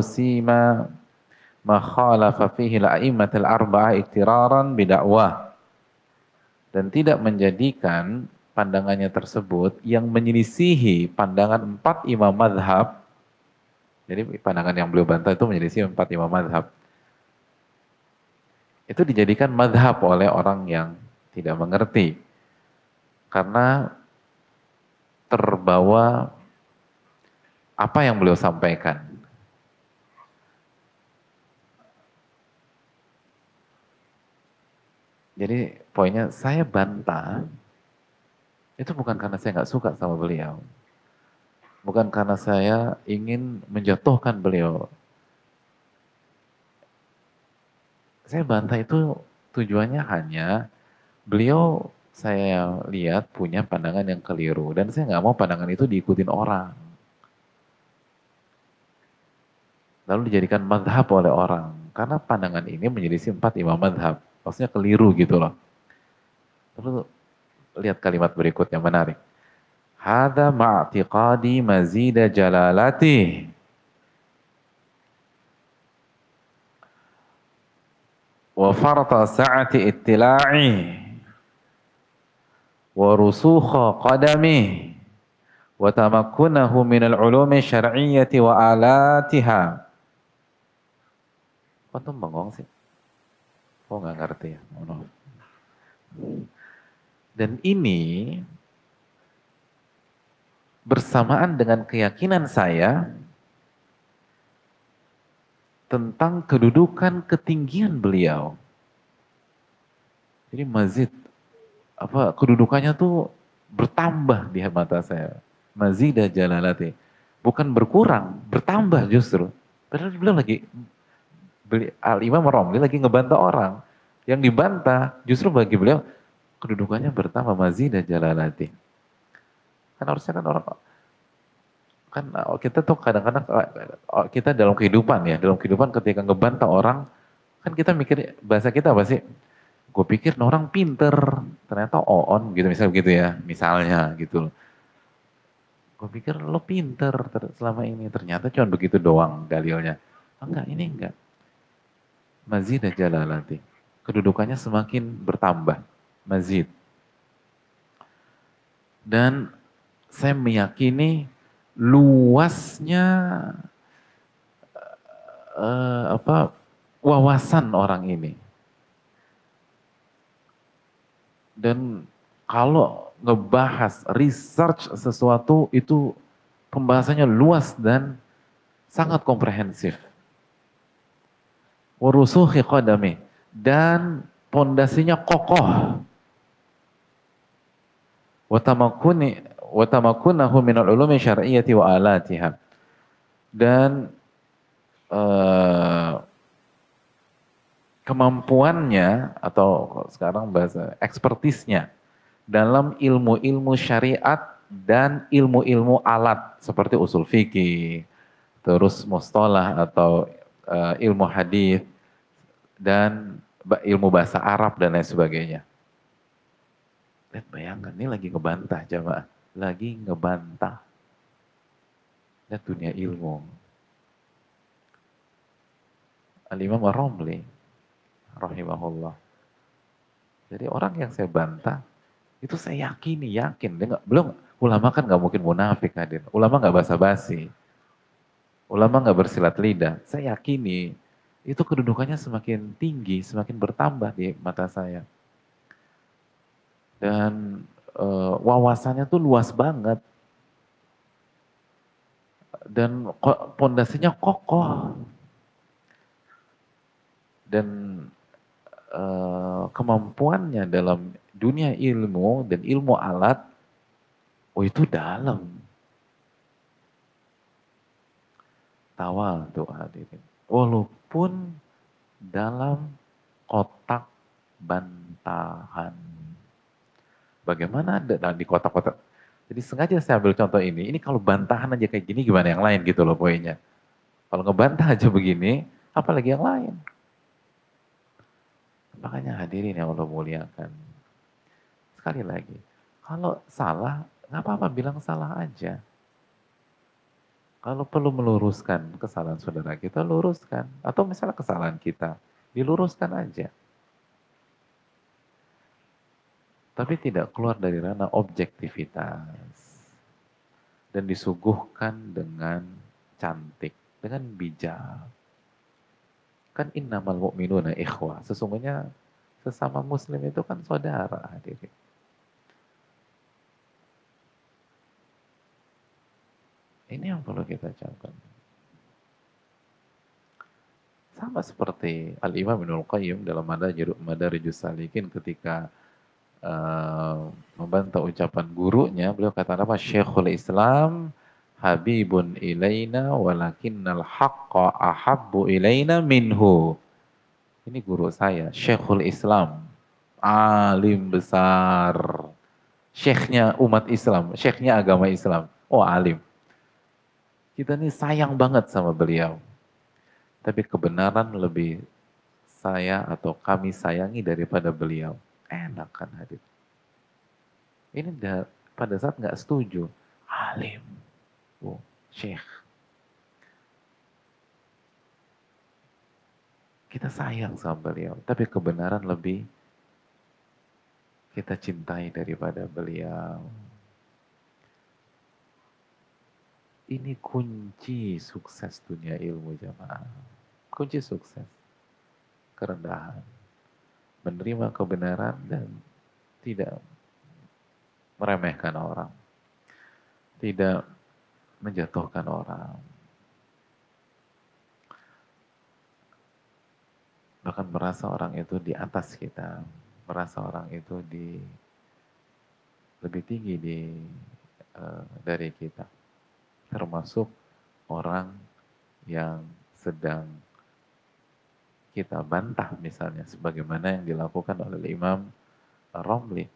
Sima ma khalafa fihi al-a'immatul arba'ah iktiraran bidakwah. Dan tidak menjadikan pandangannya tersebut yang menyelisihi pandangan empat imam madhab. Jadi pandangan yang beliau bantah itu menyelisihi empat imam madhab itu dijadikan madhab oleh orang yang tidak mengerti. Karena terbawa apa yang beliau sampaikan. Jadi poinnya saya bantah itu bukan karena saya nggak suka sama beliau. Bukan karena saya ingin menjatuhkan beliau. Saya bantah itu tujuannya hanya beliau saya lihat punya pandangan yang keliru dan saya nggak mau pandangan itu diikutin orang. Lalu dijadikan madhab oleh orang karena pandangan ini menjadi empat imam madhab, maksudnya keliru gitu loh. Lalu lihat kalimat berikutnya menarik. Hada ma'tiqadi mazida jalalati wa farta sa'ati ittila'i wa rusukha qadami wa tamakkunahu min al-ulumi syar'iyyati wa alatiha. Kok tuh bengong sih? Oh nggak ngerti ya? Oh, Dan ini bersamaan dengan keyakinan saya tentang kedudukan ketinggian beliau. Jadi mazid apa kedudukannya tuh bertambah di mata saya. Mazidah jalalati. Bukan berkurang, bertambah justru. Padahal beliau lagi beli, Al-Imam Romli lagi ngebantah orang. Yang dibantah justru bagi beliau kedudukannya bertambah mazidah jalalati. Kan harusnya kan orang kan oh, kita tuh kadang-kadang oh, kita dalam kehidupan ya, dalam kehidupan ketika ngebantah orang, kan kita mikir bahasa kita apa sih? Gue pikir orang pinter, ternyata on gitu misalnya begitu ya, misalnya gitu. Gue pikir lo pinter selama ini, ternyata cuma begitu doang dalilnya. Enggak, ini enggak. Mazid jalalati. Kedudukannya semakin bertambah. Mazid. Dan saya meyakini luasnya uh, apa wawasan orang ini. Dan kalau ngebahas research sesuatu itu pembahasannya luas dan sangat komprehensif. Warusuhi qadami dan pondasinya kokoh. Watamakuni wa tamakkunahu minal ulumi syar'iyyati wa alatiha. Dan uh, kemampuannya atau sekarang bahasa ekspertisnya dalam ilmu-ilmu syariat dan ilmu-ilmu alat seperti usul fikih, terus mustalah atau uh, ilmu hadis dan ilmu bahasa Arab dan lain sebagainya. Lihat bayangkan, ini lagi ngebantah jamaah. Lagi ngebantah. Lihat dunia ilmu. Al-Imam Ar-Romli, rahimahullah. Jadi orang yang saya bantah, itu saya yakini, yakin. Dia gak, belum, ulama kan nggak mungkin munafik hadir. Ulama nggak basa-basi. Ulama nggak bersilat lidah. Saya yakini, itu kedudukannya semakin tinggi, semakin bertambah di mata saya dan e, wawasannya tuh luas banget. Dan pondasinya kokoh. Dan e, kemampuannya dalam dunia ilmu dan ilmu alat oh itu dalam. Tawal tuh hadirin. Walaupun dalam kotak bantahan Bagaimana nah, di kota-kota. Jadi sengaja saya ambil contoh ini. Ini kalau bantahan aja kayak gini gimana yang lain gitu loh poinnya. Kalau ngebantah aja begini, apalagi yang lain. Makanya hadirin yang Allah muliakan. Sekali lagi, kalau salah, nggak apa-apa bilang salah aja. Kalau perlu meluruskan kesalahan saudara kita, luruskan. Atau misalnya kesalahan kita, diluruskan aja. Tapi tidak keluar dari ranah objektivitas dan disuguhkan dengan cantik, dengan bijak. Kan innamal mu'minuna ikhwah. Sesungguhnya sesama muslim itu kan saudara hadirin. Ini yang perlu kita camkan. Sama seperti Al-Imam Ibnul Qayyim dalam Madarijus Salikin ketika uh, membantah ucapan gurunya, beliau kata apa? Syekhul Islam habibun ilaina walakinnal haqqa ahabbu ilaina minhu. Ini guru saya, Syekhul Islam. Alim besar. Syekhnya umat Islam, syekhnya agama Islam. Oh alim. Kita ini sayang banget sama beliau. Tapi kebenaran lebih saya atau kami sayangi daripada beliau. Enak kan hadir. Ini dah, pada saat nggak setuju, alim, oh, syekh. Kita sayang sama beliau, tapi kebenaran lebih kita cintai daripada beliau. Ini kunci sukses dunia ilmu jamaah. Kunci sukses. Kerendahan menerima kebenaran dan tidak meremehkan orang, tidak menjatuhkan orang. Bahkan merasa orang itu di atas kita, merasa orang itu di lebih tinggi di uh, dari kita, termasuk orang yang sedang kita bantah misalnya sebagaimana yang dilakukan oleh Imam Romli.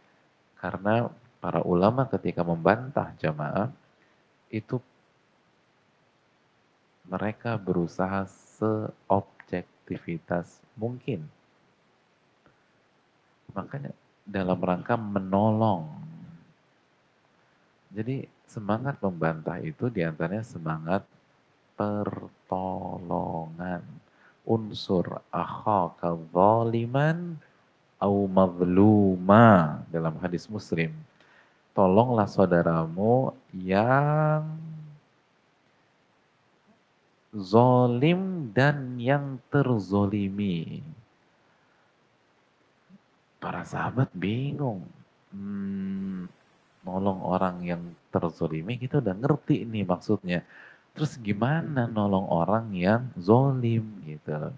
Karena para ulama ketika membantah jamaah itu mereka berusaha seobjektivitas mungkin. Makanya dalam rangka menolong. Jadi semangat membantah itu di antaranya semangat pertolongan unsur akhaka zaliman au mazluma dalam hadis muslim. Tolonglah saudaramu yang zolim dan yang terzolimi. Para sahabat bingung. Hmm, nolong orang yang terzolimi kita udah ngerti ini maksudnya. Terus gimana nolong orang yang zolim gitu.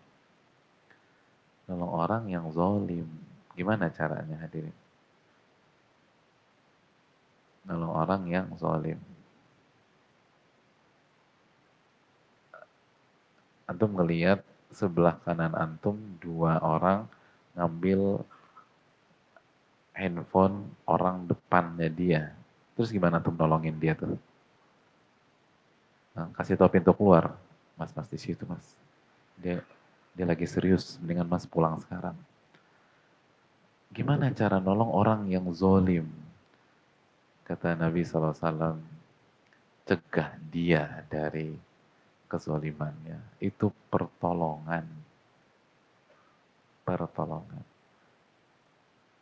Nolong orang yang zolim. Gimana caranya hadirin? Nolong orang yang zolim. Antum ngeliat sebelah kanan antum dua orang ngambil handphone orang depannya dia. Terus gimana antum nolongin dia tuh? Nah, kasih tau pintu keluar. Mas, mas di situ mas. Dia dia lagi serius, mendingan mas pulang sekarang. Gimana cara nolong orang yang zolim? Kata Nabi SAW, cegah dia dari kezolimannya. Itu pertolongan. Pertolongan.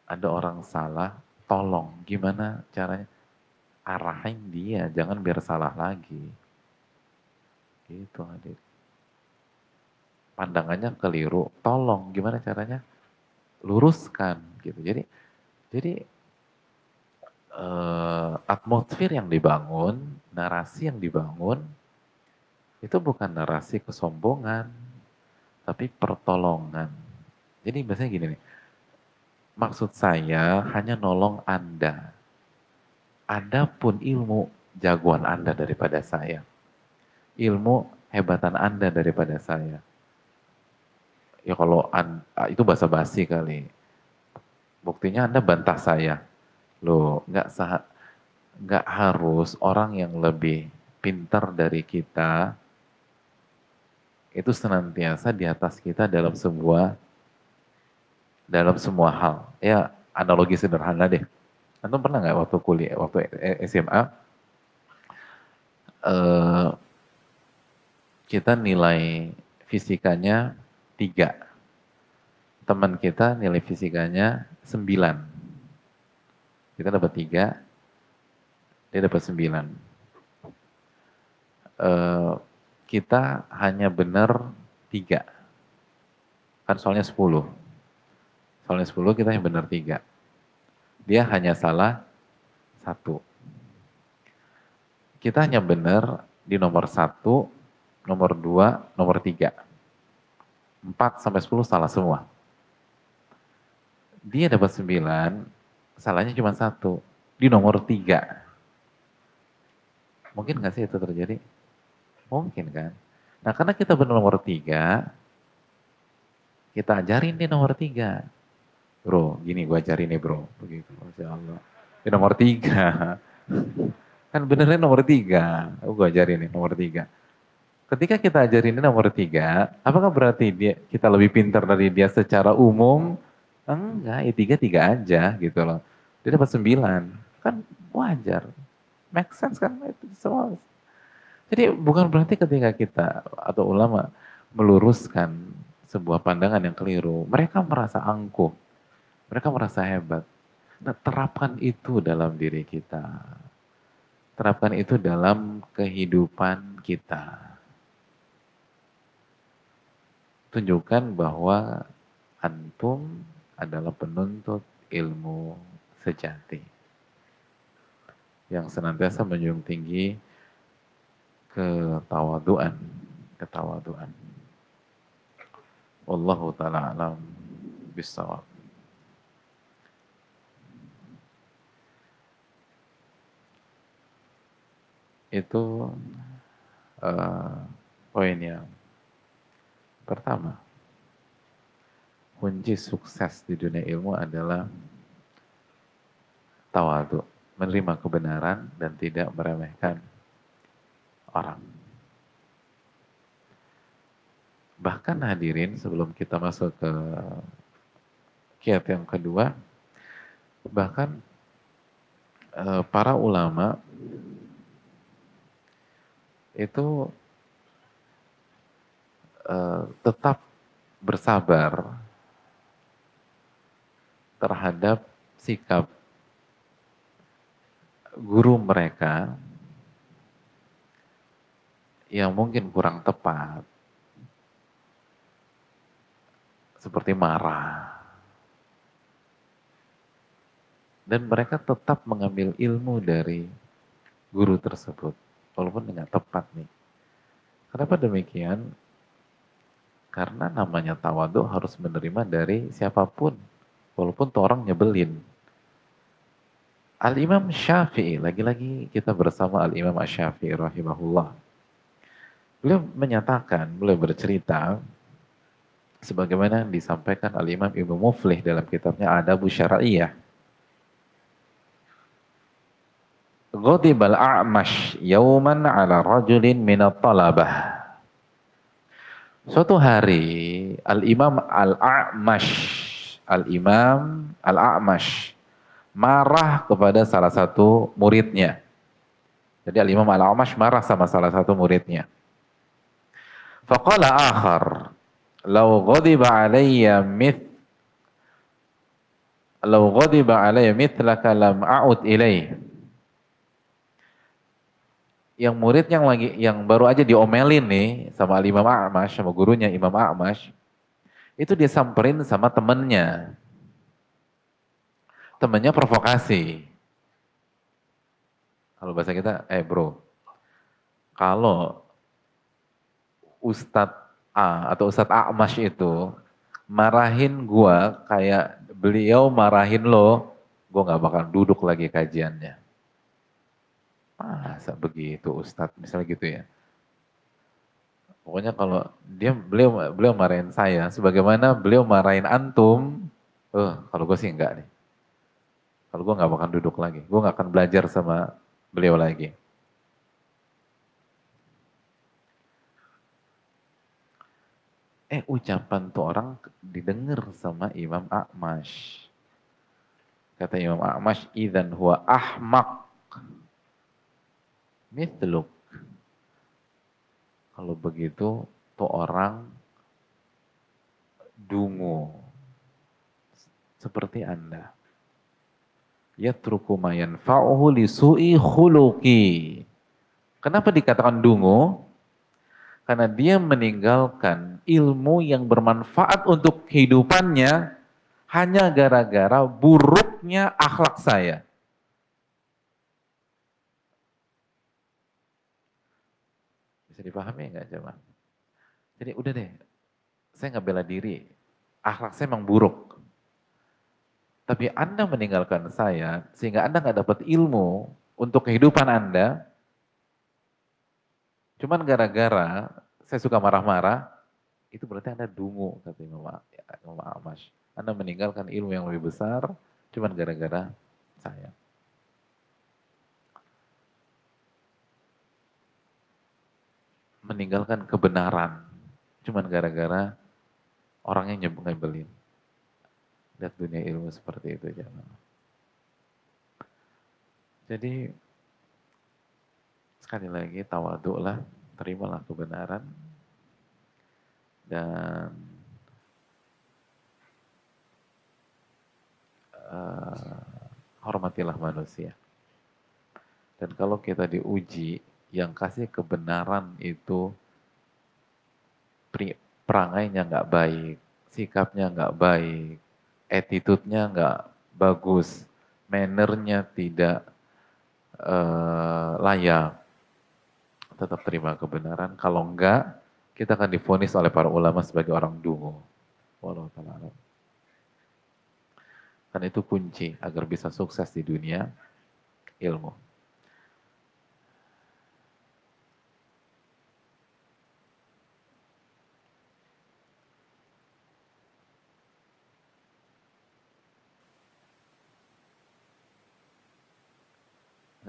Ada orang salah, tolong. Gimana caranya? Arahin dia, jangan biar salah lagi. Gitu hadir. Pandangannya keliru, tolong. Gimana caranya? Luruskan gitu. Jadi jadi uh, atmosfer yang dibangun, narasi yang dibangun, itu bukan narasi kesombongan, tapi pertolongan. Jadi biasanya gini nih, maksud saya hanya nolong Anda. Ada pun ilmu jagoan Anda daripada saya. Ilmu hebatan Anda daripada saya. Ya kalau itu bahasa basi kali. Buktinya Anda bantah saya Loh, nggak sah nggak harus orang yang lebih pintar dari kita itu senantiasa di atas kita dalam sebuah dalam semua hal. Ya analogi sederhana deh. Antum pernah nggak waktu kuliah, waktu SMA, eh, kita nilai fisikanya tiga. Teman kita nilai fisikanya sembilan kita dapat tiga, dia dapat sembilan. Uh, kita hanya benar tiga. Kan soalnya sepuluh. Soalnya sepuluh kita yang benar tiga. Dia hanya salah satu. Kita hanya benar di nomor satu, nomor dua, nomor tiga. Empat sampai sepuluh salah semua. Dia dapat sembilan, salahnya cuma satu, di nomor tiga. Mungkin nggak sih itu terjadi? Mungkin kan. Nah karena kita benar nomor tiga, kita ajarin di nomor tiga. Bro, gini gue ajarin nih bro. Begitu, Masya Allah. Di nomor tiga. kan benernya nomor tiga. Oh, gue ajarin nih nomor tiga. Ketika kita ajarin ini nomor tiga, apakah berarti dia kita lebih pintar dari dia secara umum? Enggak, ya tiga tiga aja gitu loh. Dia dapat sembilan, kan wajar. Make sense kan itu semua. Jadi bukan berarti ketika kita atau ulama meluruskan sebuah pandangan yang keliru, mereka merasa angkuh, mereka merasa hebat. Nah, terapkan itu dalam diri kita. Terapkan itu dalam kehidupan kita. Tunjukkan bahwa antum adalah penuntut ilmu sejati yang senantiasa menjunjung tinggi ketawaduan, ketawaduan. Wallahu taala alam bisawab. Itu uh, poin yang pertama kunci sukses di dunia ilmu adalah tawadu, menerima kebenaran dan tidak meremehkan orang. Bahkan hadirin sebelum kita masuk ke kiat yang kedua, bahkan eh, para ulama itu eh, tetap bersabar terhadap sikap guru mereka yang mungkin kurang tepat, seperti marah, dan mereka tetap mengambil ilmu dari guru tersebut, walaupun tidak tepat nih. Kenapa demikian? Karena namanya tawadu harus menerima dari siapa pun Walaupun tuh orang nyebelin. Al-Imam Syafi'i, lagi-lagi kita bersama Al-Imam Syafi'i rahimahullah. Beliau menyatakan, beliau bercerita, sebagaimana disampaikan Al-Imam Ibnu Muflih dalam kitabnya Adabu Syara'iyah. Ghadibal a'mash yauman ala rajulin minat talabah. Suatu hari Al-Imam Al-A'mash Al-Imam Al-A'mash marah kepada salah satu muridnya. Jadi Al-Imam Al-A'mash marah sama salah satu muridnya. Faqala akhar, "Law ghadiba alayya mith Law ghadiba alayya mithlaka lam a'ud ilaih." Yang murid yang lagi yang baru aja diomelin nih sama Imam A'mash sama gurunya Imam A'mash itu dia samperin sama temennya temennya provokasi. Kalau bahasa kita, eh bro, kalau Ustadz A atau Ustadz Akmash itu marahin gua kayak beliau marahin lo, gua nggak bakal duduk lagi kajiannya. Masa begitu Ustadz, misalnya gitu ya. Pokoknya kalau dia beliau beliau marahin saya, sebagaimana beliau marahin antum, eh uh, kalau gue sih enggak nih. Kalau gue nggak bakal duduk lagi, gue nggak akan belajar sama beliau lagi. Eh ucapan tuh orang didengar sama Imam Akmash. Kata Imam Akmash, idan huwa ahmak. Mithluk. Kalau begitu, tuh orang dungu. Seperti Anda yatruku ma yanfa'uhu li su'i khuluqi. Kenapa dikatakan dungu? Karena dia meninggalkan ilmu yang bermanfaat untuk kehidupannya hanya gara-gara buruknya akhlak saya. Dipahami nggak coba? Jadi udah deh, saya nggak bela diri. Akhlak saya memang buruk. Tapi Anda meninggalkan saya sehingga Anda nggak dapat ilmu untuk kehidupan Anda. Cuman gara-gara saya suka marah-marah, itu berarti Anda dungu, kata Imam, Imam Amash. Anda meninggalkan ilmu yang lebih besar, cuman gara-gara saya. Meninggalkan kebenaran, cuman gara-gara orang yang nyebelin. Lihat dunia ilmu seperti itu jangan. Jadi sekali lagi tawaduklah, terimalah kebenaran dan uh, hormatilah manusia. Dan kalau kita diuji, yang kasih kebenaran itu perangainya nggak baik, sikapnya nggak baik, attitude-nya nggak bagus, mannernya tidak uh, layak, tetap terima kebenaran. Kalau enggak, kita akan difonis oleh para ulama sebagai orang dungu. Walau ta'ala. Karena itu kunci agar bisa sukses di dunia ilmu.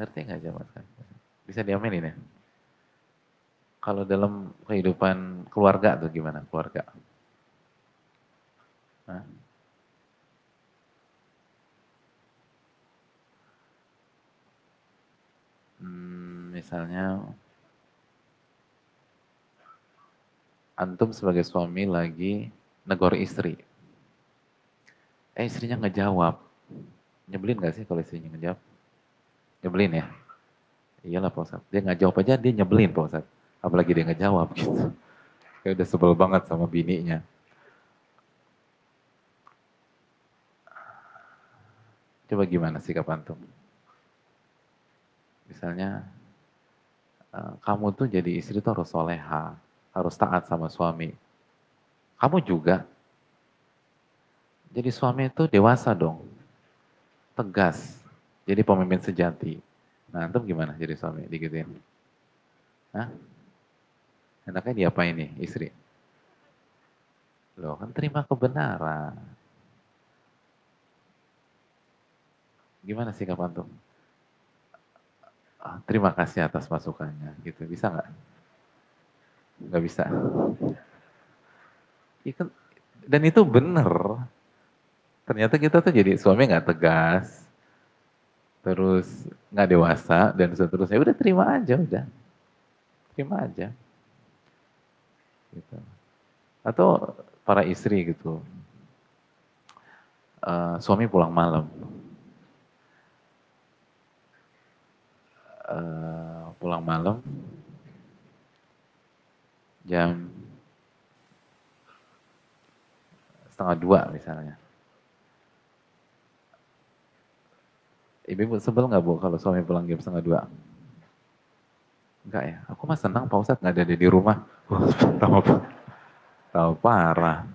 Ngerti nggak jamaah Bisa diamelin ya? Kalau dalam kehidupan keluarga tuh gimana keluarga? Hah? Hmm, misalnya antum sebagai suami lagi negor istri. Eh istrinya ngejawab. Nyebelin gak sih kalau istrinya ngejawab? Nyebelin ya? Iyalah Pak Ustadz. Dia nggak jawab aja dia nyebelin Pak Ustadz. Apalagi dia nggak jawab gitu. Kayak udah sebel banget sama bininya. Coba gimana sikap antum? Misalnya, eh, kamu tuh jadi istri tuh harus soleha, harus taat sama suami. Kamu juga. Jadi suami itu dewasa dong, tegas, jadi pemimpin sejati. Nah, antum gimana jadi suami digituin? Hah? Enaknya diapain nih istri? Loh kan terima kebenaran. Gimana sih kapan tuh? Ah, terima kasih atas masukannya gitu. Bisa nggak? Nggak bisa. Ya kan, dan itu benar. Ternyata kita tuh jadi suami nggak tegas, terus nggak dewasa dan seterusnya. Udah terima aja, udah terima aja. Gitu. Atau para istri gitu, uh, suami pulang malam, uh, pulang malam jam setengah dua misalnya. Ibu sebel nggak bu kalau suami pulang jam setengah dua? Enggak ya, aku mah senang Pak Ustadz nggak ada di rumah. tahu, tahu parah.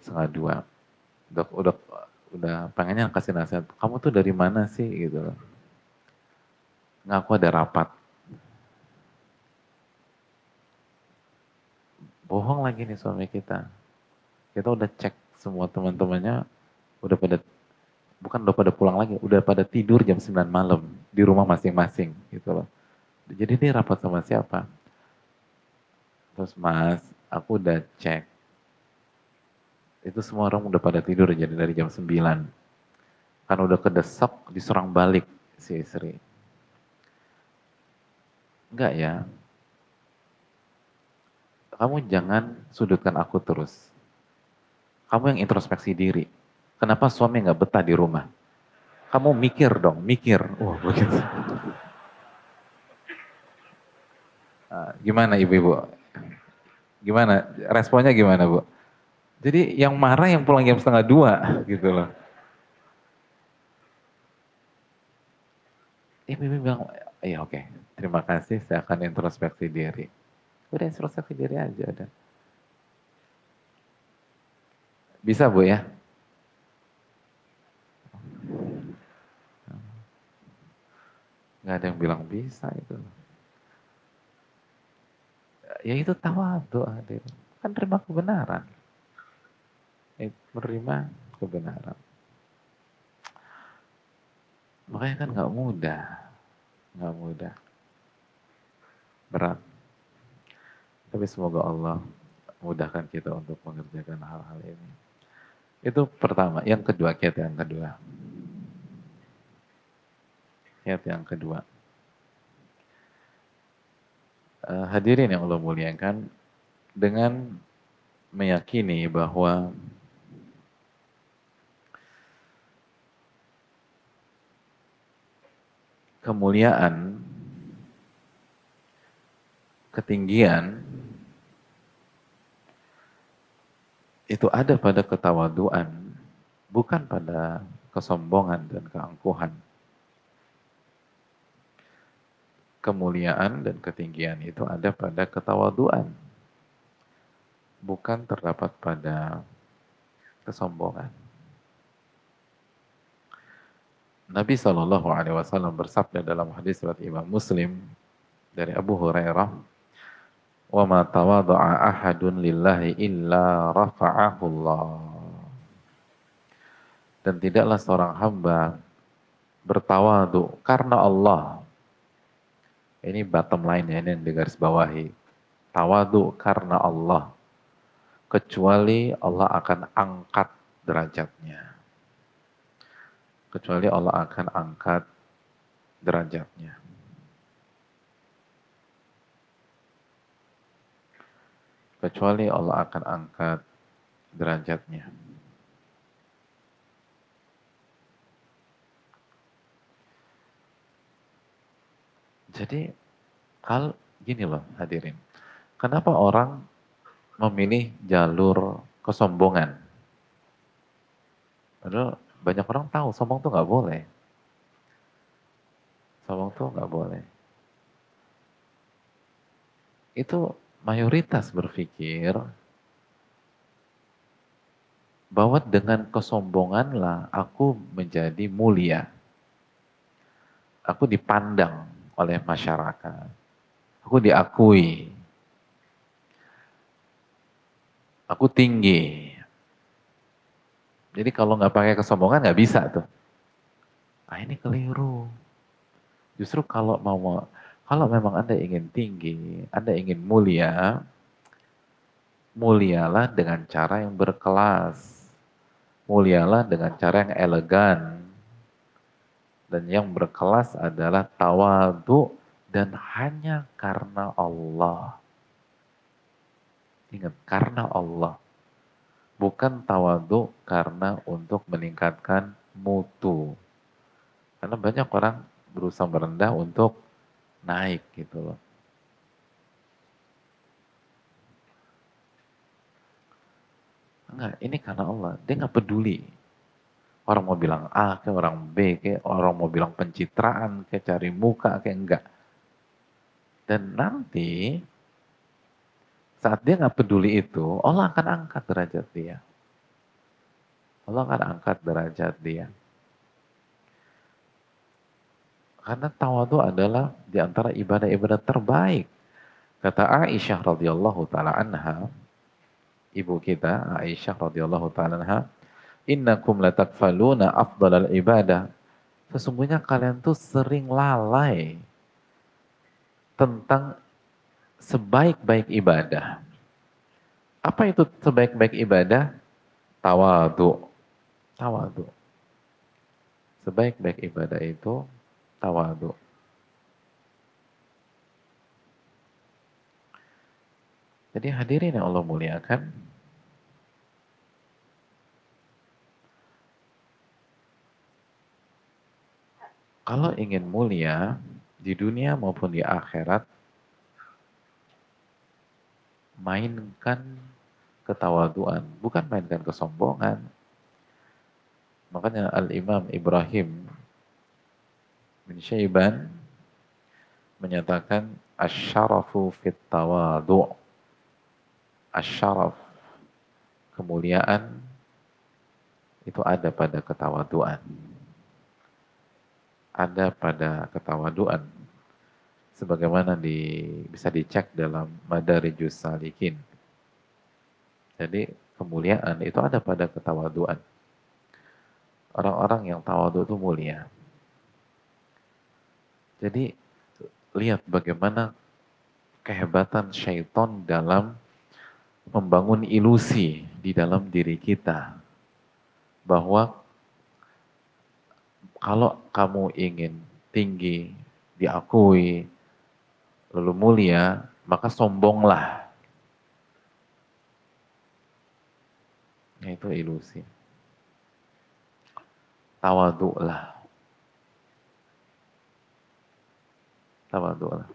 Setengah dua. Udah, udah, udah pengennya kasih nasihat. Kamu tuh dari mana sih gitu loh. Ngaku ada rapat. Bohong lagi nih suami kita. Kita udah cek semua teman-temannya udah pada bukan udah pada pulang lagi, udah pada tidur jam 9 malam di rumah masing-masing gitu loh. Jadi dia rapat sama siapa? Terus mas, aku udah cek. Itu semua orang udah pada tidur jadi dari jam 9. Kan udah kedesak diserang balik si istri. Enggak ya. Kamu jangan sudutkan aku terus. Kamu yang introspeksi diri. Kenapa suami nggak betah di rumah? Kamu mikir dong, mikir. Wah, begitu. Ah, gimana ibu-ibu? Gimana? Responnya gimana bu? Jadi yang marah yang pulang jam setengah dua gitu loh. Ibu-ibu bilang, iya oke, terima kasih saya akan introspeksi diri. Udah introspeksi diri aja udah. Bisa bu ya? Gak ada yang bilang bisa itu ya itu tawadu hadir. Kan terima kebenaran. Eh, menerima kebenaran. Makanya kan nggak mudah. Nggak mudah. Berat. Tapi semoga Allah mudahkan kita untuk mengerjakan hal-hal ini. Itu pertama. Yang kedua, kiat yang kedua. Kiat yang kedua uh, hadirin yang Allah muliakan dengan meyakini bahwa kemuliaan, ketinggian itu ada pada ketawaduan, bukan pada kesombongan dan keangkuhan. Kemuliaan dan ketinggian itu ada pada ketawaduan. Bukan terdapat pada kesombongan. Nabi Shallallahu Alaihi Wasallam bersabda dalam hadis riwayat Imam Muslim dari Abu Hurairah, "Wa ma tawadha'a ahadun lillahi illa rafa'ahu Allah." Dan tidaklah seorang hamba bertawadu karena Allah ini bottom line ya, ini yang digaris bawahi. Tawadu karena Allah. Kecuali Allah akan angkat derajatnya. Kecuali Allah akan angkat derajatnya. Kecuali Allah akan angkat derajatnya. Jadi hal gini loh hadirin. Kenapa orang memilih jalur kesombongan? Padahal banyak orang tahu sombong tuh nggak boleh. Sombong tuh nggak boleh. Itu mayoritas berpikir bahwa dengan kesombonganlah aku menjadi mulia. Aku dipandang oleh masyarakat. Aku diakui. Aku tinggi. Jadi kalau nggak pakai kesombongan nggak bisa tuh. Ah ini keliru. Justru kalau mau kalau memang Anda ingin tinggi, Anda ingin mulia, mulialah dengan cara yang berkelas. mulialah dengan cara yang elegan. Dan yang berkelas adalah tawadu dan hanya karena Allah. Ingat, karena Allah. Bukan tawadu karena untuk meningkatkan mutu. Karena banyak orang berusaha merendah untuk naik gitu loh. Enggak, ini karena Allah. Dia nggak peduli. Orang mau bilang A, kayak orang B, kayak orang mau bilang pencitraan, kayak cari muka, kayak enggak. Dan nanti saat dia nggak peduli itu, Allah akan angkat derajat dia. Allah akan angkat derajat dia. Karena tawadu adalah di antara ibadah-ibadah terbaik. Kata Aisyah radhiyallahu taala anha, ibu kita Aisyah radhiyallahu taala anha, "Innakum latakfaluna afdalal ibadah." Sesungguhnya kalian tuh sering lalai tentang sebaik-baik ibadah. Apa itu sebaik-baik ibadah? Tawadu. Tawadu. Sebaik-baik ibadah itu tawadu. Jadi hadirin yang Allah muliakan, kalau ingin mulia di dunia maupun di akhirat, mainkan ketawaduan, bukan mainkan kesombongan. Makanya Al-Imam Ibrahim bin Syaiban menyatakan asyarafu fit tawadu' asyaraf kemuliaan itu ada pada ketawaduan ada pada ketawaduan. Sebagaimana di bisa dicek dalam Madarijus Salikin. Jadi kemuliaan itu ada pada ketawaduan. Orang-orang yang tawadu itu mulia. Jadi lihat bagaimana kehebatan syaitan dalam membangun ilusi di dalam diri kita. Bahwa kalau kamu ingin tinggi, diakui, lalu mulia, maka sombonglah. Itu ilusi. Tawaduklah. Tawaduklah.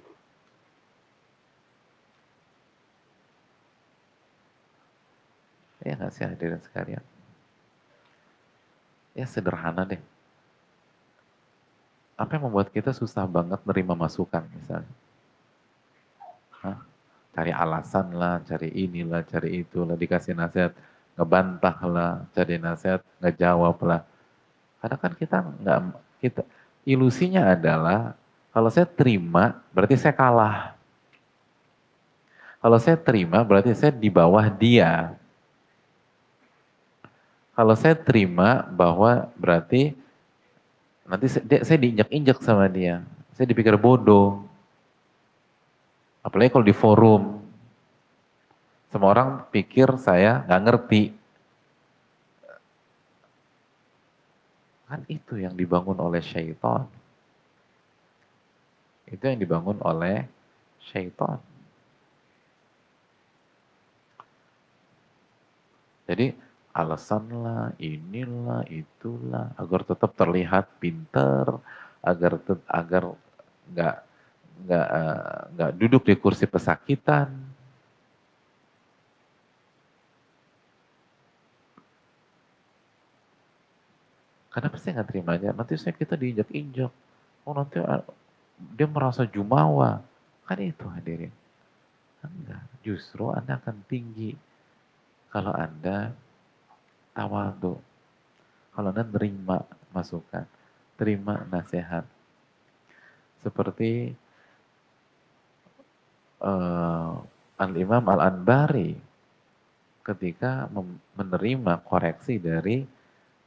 Ya nggak sih hadirin sekalian? Ya sederhana deh. Apa yang membuat kita susah banget nerima masukan misalnya? Hah? Cari alasan lah, cari inilah, cari itulah, dikasih nasihat, ngebantah lah, cari nasihat, ngejawab lah. Karena kan kita nggak, kita ilusinya adalah kalau saya terima berarti saya kalah. Kalau saya terima berarti saya di bawah dia. Kalau saya terima bahwa berarti nanti saya, saya diinjak-injak sama dia. Saya dipikir bodoh. Apalagi kalau di forum. Semua orang pikir saya nggak ngerti. Kan itu yang dibangun oleh syaitan. Itu yang dibangun oleh syaitan. Jadi alasan lah, inilah, itulah, agar tetap terlihat pinter, agar agar nggak nggak eh, nggak duduk di kursi pesakitan. Kenapa saya nggak terima aja? Nanti saya kita diinjak-injak. Oh nanti eh, dia merasa jumawa. Kan itu hadirin. Enggak, justru Anda akan tinggi kalau Anda tawadu. Kalau Anda terima masukan, terima nasihat. Seperti uh, Al-Imam Al-Anbari ketika menerima koreksi dari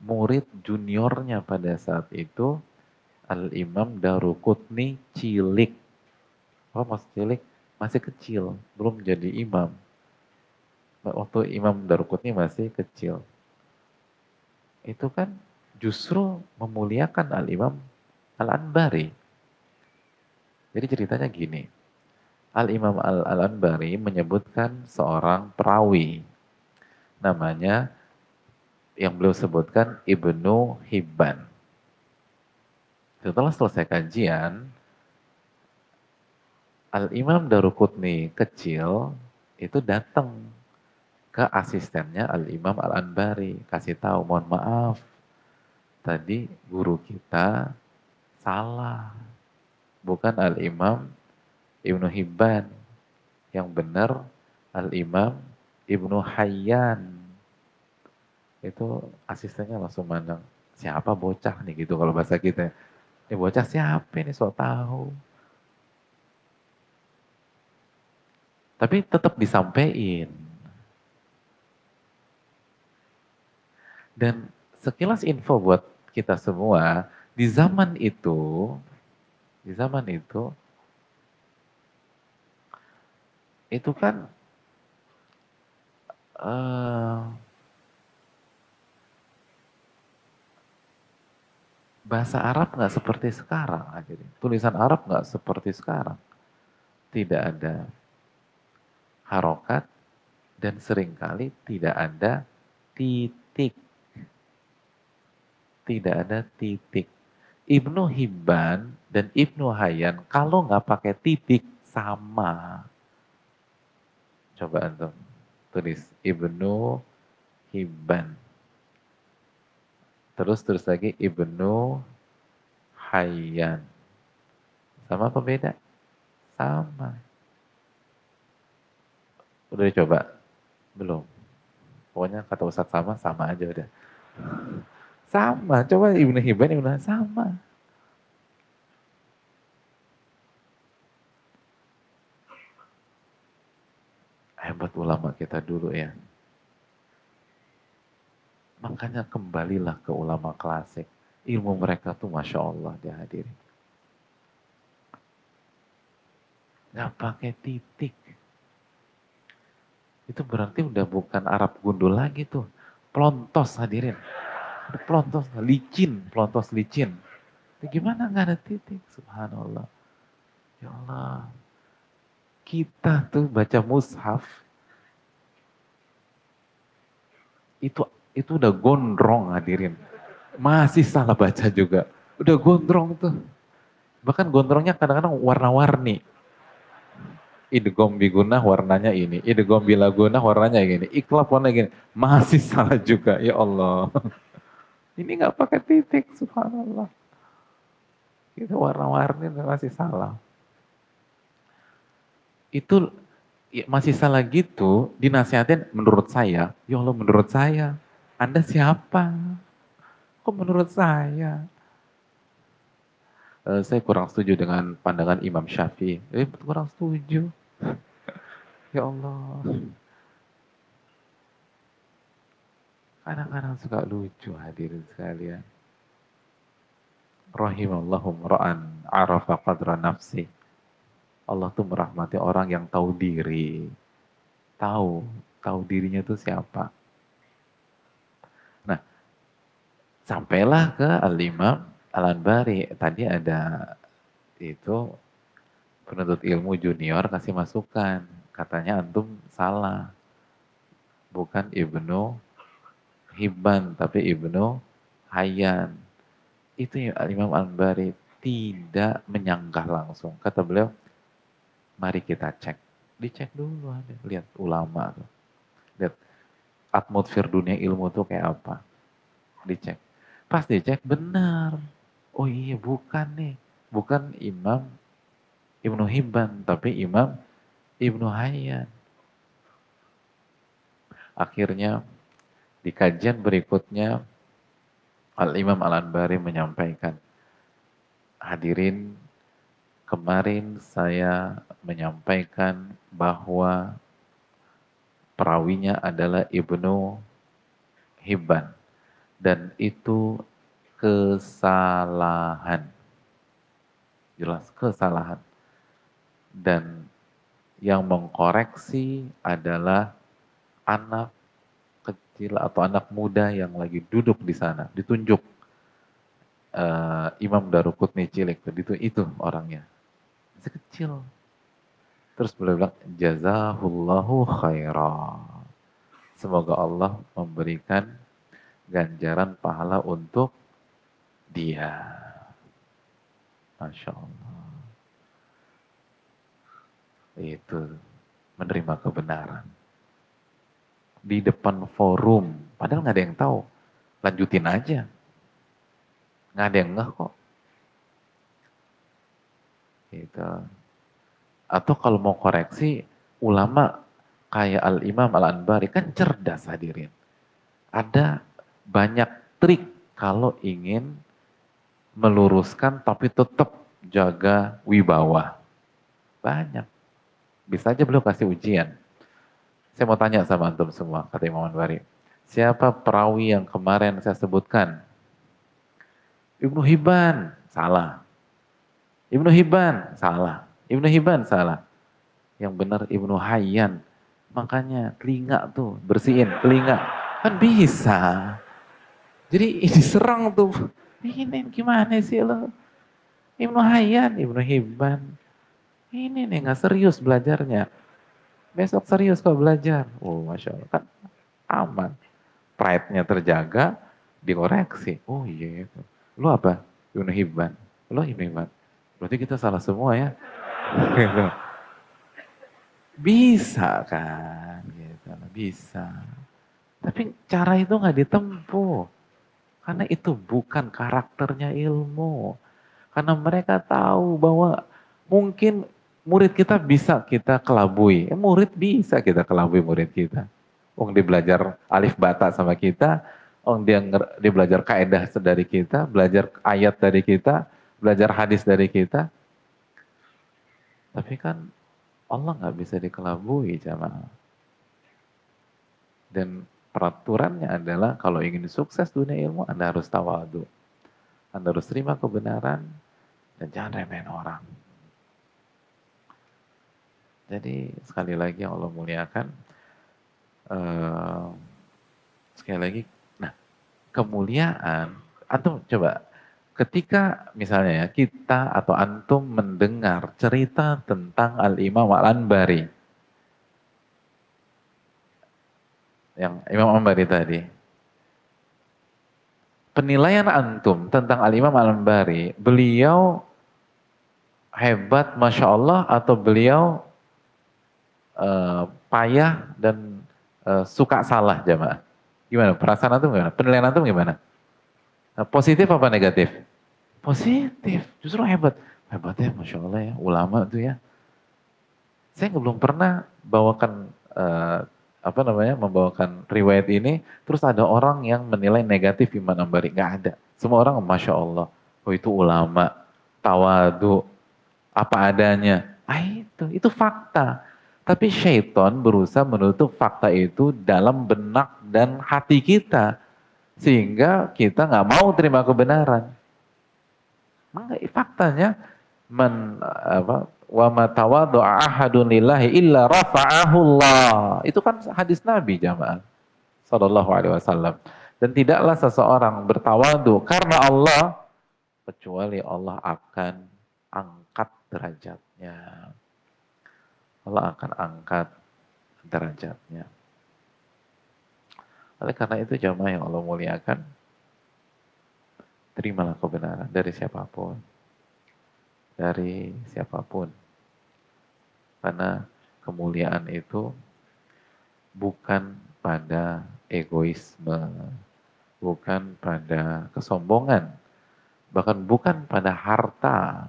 murid juniornya pada saat itu Al-Imam Darukutni cilik. Apa maksud cilik? Masih kecil, belum jadi imam. Waktu Imam Darukutni masih kecil itu kan justru memuliakan Al-Imam Al-Anbari. Jadi ceritanya gini, Al-Imam Al-Anbari menyebutkan seorang perawi, namanya yang beliau sebutkan Ibnu Hibban. Setelah selesai kajian, Al-Imam Darukutni kecil itu datang ke asistennya Al-Imam Al-Anbari. Kasih tahu, mohon maaf, tadi guru kita salah. Bukan Al-Imam Ibnu Hibban. Yang benar Al-Imam Ibnu Hayyan. Itu asistennya langsung mandang, siapa bocah nih gitu kalau bahasa kita. Ini bocah siapa ini, so tahu. Tapi tetap disampaikan Dan sekilas info buat kita semua, di zaman itu, di zaman itu, itu kan uh, bahasa Arab nggak seperti sekarang akhirnya. Tulisan Arab nggak seperti sekarang. Tidak ada harokat dan sering kali tidak ada titik tidak ada titik. Ibnu Hibban dan Ibnu Hayyan kalau nggak pakai titik sama. Coba antum tulis Ibnu Hibban. Terus terus lagi Ibnu Hayyan. Sama apa beda? Sama. Udah dicoba? Belum. Pokoknya kata Ustadz sama, sama aja udah. Sama, coba Ibnu Hibban, Ibnu sama. Hebat ulama kita dulu ya. Makanya kembalilah ke ulama klasik. Ilmu mereka tuh Masya Allah dihadiri. Gak pakai titik. Itu berarti udah bukan Arab gundul lagi tuh. Plontos hadirin pelontos licin, pelontos licin. Ya gimana nggak ada titik? Subhanallah. Ya Allah. Kita tuh baca mushaf itu itu udah gondrong hadirin. Masih salah baca juga. Udah gondrong tuh. Bahkan gondrongnya kadang-kadang warna-warni. Idgom biguna warnanya ini, idgom bilaguna warnanya gini, iklap warna gini. Masih salah juga, ya Allah. Ini nggak pakai titik, subhanallah. Itu warna-warni masih salah. Itu ya, masih salah gitu, dinasihatin menurut saya, ya Allah menurut saya, Anda siapa? Kok menurut saya? Uh, saya kurang setuju dengan pandangan Imam Syafi'i. Eh, kurang setuju. ya Allah. Kadang-kadang suka lucu hadirin sekalian. Rahimallahum ra'an arafa qadra nafsi. Allah tuh merahmati orang yang tahu diri. Tahu, tahu dirinya itu siapa. Nah, sampailah ke Al-Imam Al-Anbari. Tadi ada itu penuntut ilmu junior kasih masukan. Katanya antum salah. Bukan Ibnu Hibban tapi Ibnu Hayyan. Itu ya Imam Al-Bari tidak menyanggah langsung. Kata beliau, mari kita cek. Dicek dulu ada. Lihat ulama tuh. Lihat atmosfer dunia ilmu tuh kayak apa. Dicek. Pas dicek benar. Oh iya bukan nih. Bukan Imam Ibnu Hibban, tapi Imam Ibnu Hayyan. Akhirnya di kajian berikutnya, Al-Imam Al-Anbari menyampaikan, hadirin, kemarin saya menyampaikan bahwa perawinya adalah Ibnu Hibban. Dan itu kesalahan. Jelas kesalahan. Dan yang mengkoreksi adalah anak kecil atau anak muda yang lagi duduk di sana, ditunjuk uh, Imam Darukutni cilik itu itu orangnya. Masih kecil. Terus beliau bilang jazahullahu khairah semoga Allah memberikan ganjaran pahala untuk dia. Masya Allah. Itu menerima kebenaran di depan forum padahal nggak ada yang tahu lanjutin aja nggak ada yang ngeh kok. Gitu. Atau kalau mau koreksi, ulama kayak Al-Imam Al-Anbari kan cerdas hadirin. Ada banyak trik kalau ingin meluruskan tapi tetap jaga wibawa. Banyak. Bisa aja beliau kasih ujian. Saya mau tanya sama antum semua, kata Imam Anbari. Siapa perawi yang kemarin saya sebutkan Ibnu Hibban, salah. Ibnu Hibban, salah. Ibnu Hibban, salah. Yang benar Ibnu Hayyan. Makanya telinga tuh, bersihin telinga. Kan bisa. Jadi ini serang tuh. Ini gimana sih lo? Ibnu Hayyan, Ibnu Hibban. Ini nih nggak serius belajarnya. Besok serius kau belajar. Oh, Masya Allah. Kan aman. Pride-nya terjaga, dikoreksi. Oh iya. Yeah. Lu apa? Ibnu Hibban. Lu Ibnu Hibban. Berarti kita salah semua ya. Gitu. Bisa kan, gitu. bisa. Tapi cara itu nggak ditempuh. Karena itu bukan karakternya ilmu. Karena mereka tahu bahwa mungkin murid kita bisa kita kelabui. Eh, murid bisa kita kelabui murid kita. Wong dia belajar alif bata sama kita, Oh dia, dia belajar kaedah dari kita, belajar ayat dari kita, belajar hadis dari kita. Tapi kan Allah nggak bisa dikelabui jamaah. Dan peraturannya adalah kalau ingin sukses dunia ilmu, Anda harus tawadu. Anda harus terima kebenaran dan jangan remehin orang. Jadi sekali lagi yang Allah muliakan, uh, sekali lagi kemuliaan, antum coba ketika misalnya ya kita atau antum mendengar cerita tentang Al-Imam Al-Anbari. Yang Imam Al-Anbari tadi. Penilaian antum tentang Al-Imam Al-Anbari, beliau hebat Masya Allah atau beliau uh, payah dan uh, suka salah jamaah? Gimana? Perasaan antum gimana? Penilaian antum gimana? Nah, positif apa negatif? Positif. Justru hebat. Hebat ya, Masya Allah ya. Ulama tuh ya. Saya belum pernah bawakan, uh, apa namanya, membawakan riwayat ini, terus ada orang yang menilai negatif Imam Ambari. Gak ada. Semua orang, Masya Allah. Oh itu ulama, tawadu, apa adanya. Ah itu, itu fakta. Tapi syaitan berusaha menutup fakta itu dalam benak dan hati kita. Sehingga kita nggak mau terima kebenaran. Maka faktanya men apa wa matawadu ahadun lillahi illa rafa'ahullah. Itu kan hadis Nabi jamaah sallallahu alaihi wasallam. Dan tidaklah seseorang bertawadu karena Allah kecuali Allah akan angkat derajatnya. Allah akan angkat derajatnya. Oleh karena itu jamaah yang Allah muliakan, terimalah kebenaran dari siapa pun. Dari siapa pun. Karena kemuliaan itu bukan pada egoisme, bukan pada kesombongan, bahkan bukan pada harta,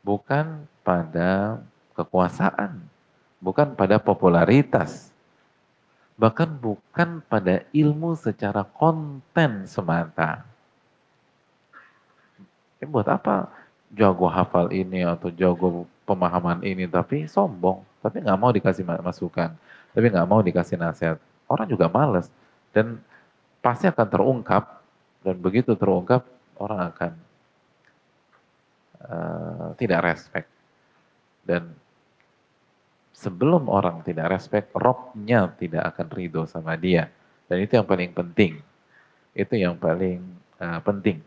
bukan pada kekuasaan, bukan pada popularitas, bahkan bukan pada ilmu secara konten semata. Ya, buat apa jago hafal ini atau jago pemahaman ini tapi sombong, tapi nggak mau dikasih masukan, tapi nggak mau dikasih nasihat. Orang juga males dan pasti akan terungkap dan begitu terungkap orang akan uh, tidak respect dan sebelum orang tidak respect, robnya tidak akan ridho sama dia. Dan itu yang paling penting. Itu yang paling uh, penting.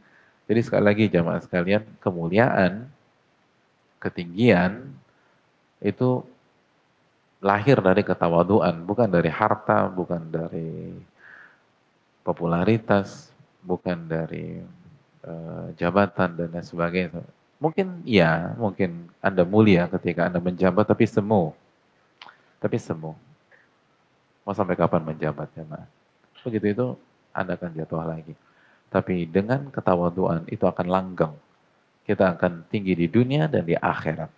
Jadi sekali lagi jamaah sekalian, kemuliaan, ketinggian itu lahir dari ketawaduan, bukan dari harta, bukan dari popularitas, bukan dari uh, jabatan dan lain sebagainya. Mungkin ya, mungkin Anda mulia ketika Anda menjabat, tapi semu. Tapi semu. Mau sampai kapan menjabat ya, nah. Begitu itu, Anda akan jatuh lagi. Tapi dengan ketawaduan itu akan langgeng. Kita akan tinggi di dunia dan di akhirat.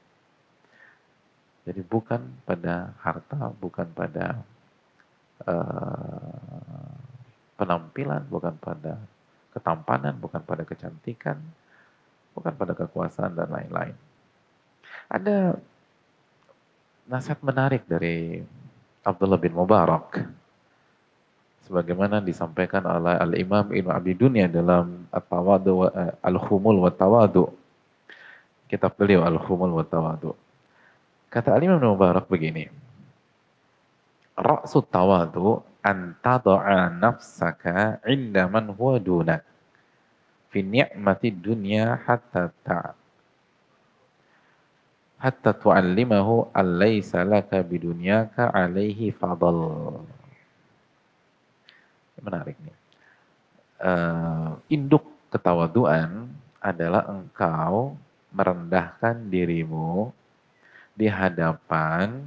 Jadi bukan pada harta, bukan pada uh, penampilan, bukan pada ketampanan, bukan pada kecantikan, bukan pada kekuasaan dan lain-lain. Ada nasihat menarik dari Abdullah bin Mubarak sebagaimana disampaikan oleh Al-Imam Ibnu Abi Dunya dalam eh, Al-Humul wa Tawadu. Kitab beliau Al-Humul wa Tawadu. Kata Al-Imam Mubarak begini. Ra'su tawadu an tad'a nafsaka 'inda man huwa dunak fi ni'mati dunya hatta ta hatta tu'allimahu allaysa laka bidunyaka alaihi fadl. Menarik nih. Uh, induk ketawaduan adalah engkau merendahkan dirimu di hadapan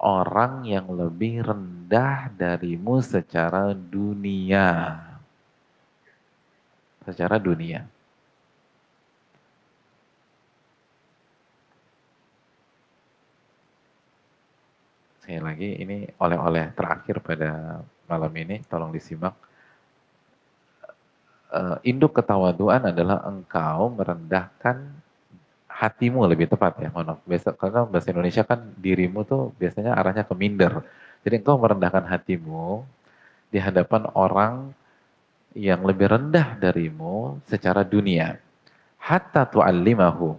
orang yang lebih rendah darimu secara dunia secara dunia. Sekali lagi ini oleh-oleh terakhir pada malam ini, tolong disimak. Uh, induk ketawaduan adalah engkau merendahkan hatimu lebih tepat ya, mohon Biasa, karena bahasa Indonesia kan dirimu tuh biasanya arahnya ke minder. Jadi engkau merendahkan hatimu di hadapan orang yang lebih rendah darimu secara dunia. Hatta tu'allimahu.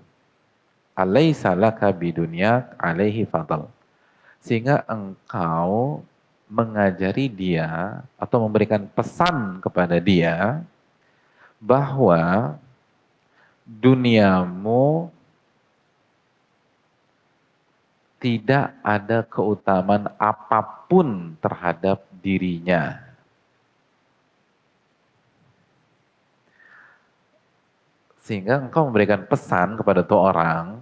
Alaysa laka bidunya alaihi fadl. Sehingga engkau mengajari dia atau memberikan pesan kepada dia bahwa duniamu tidak ada keutamaan apa pun terhadap dirinya. Sehingga engkau memberikan pesan kepada tuh orang,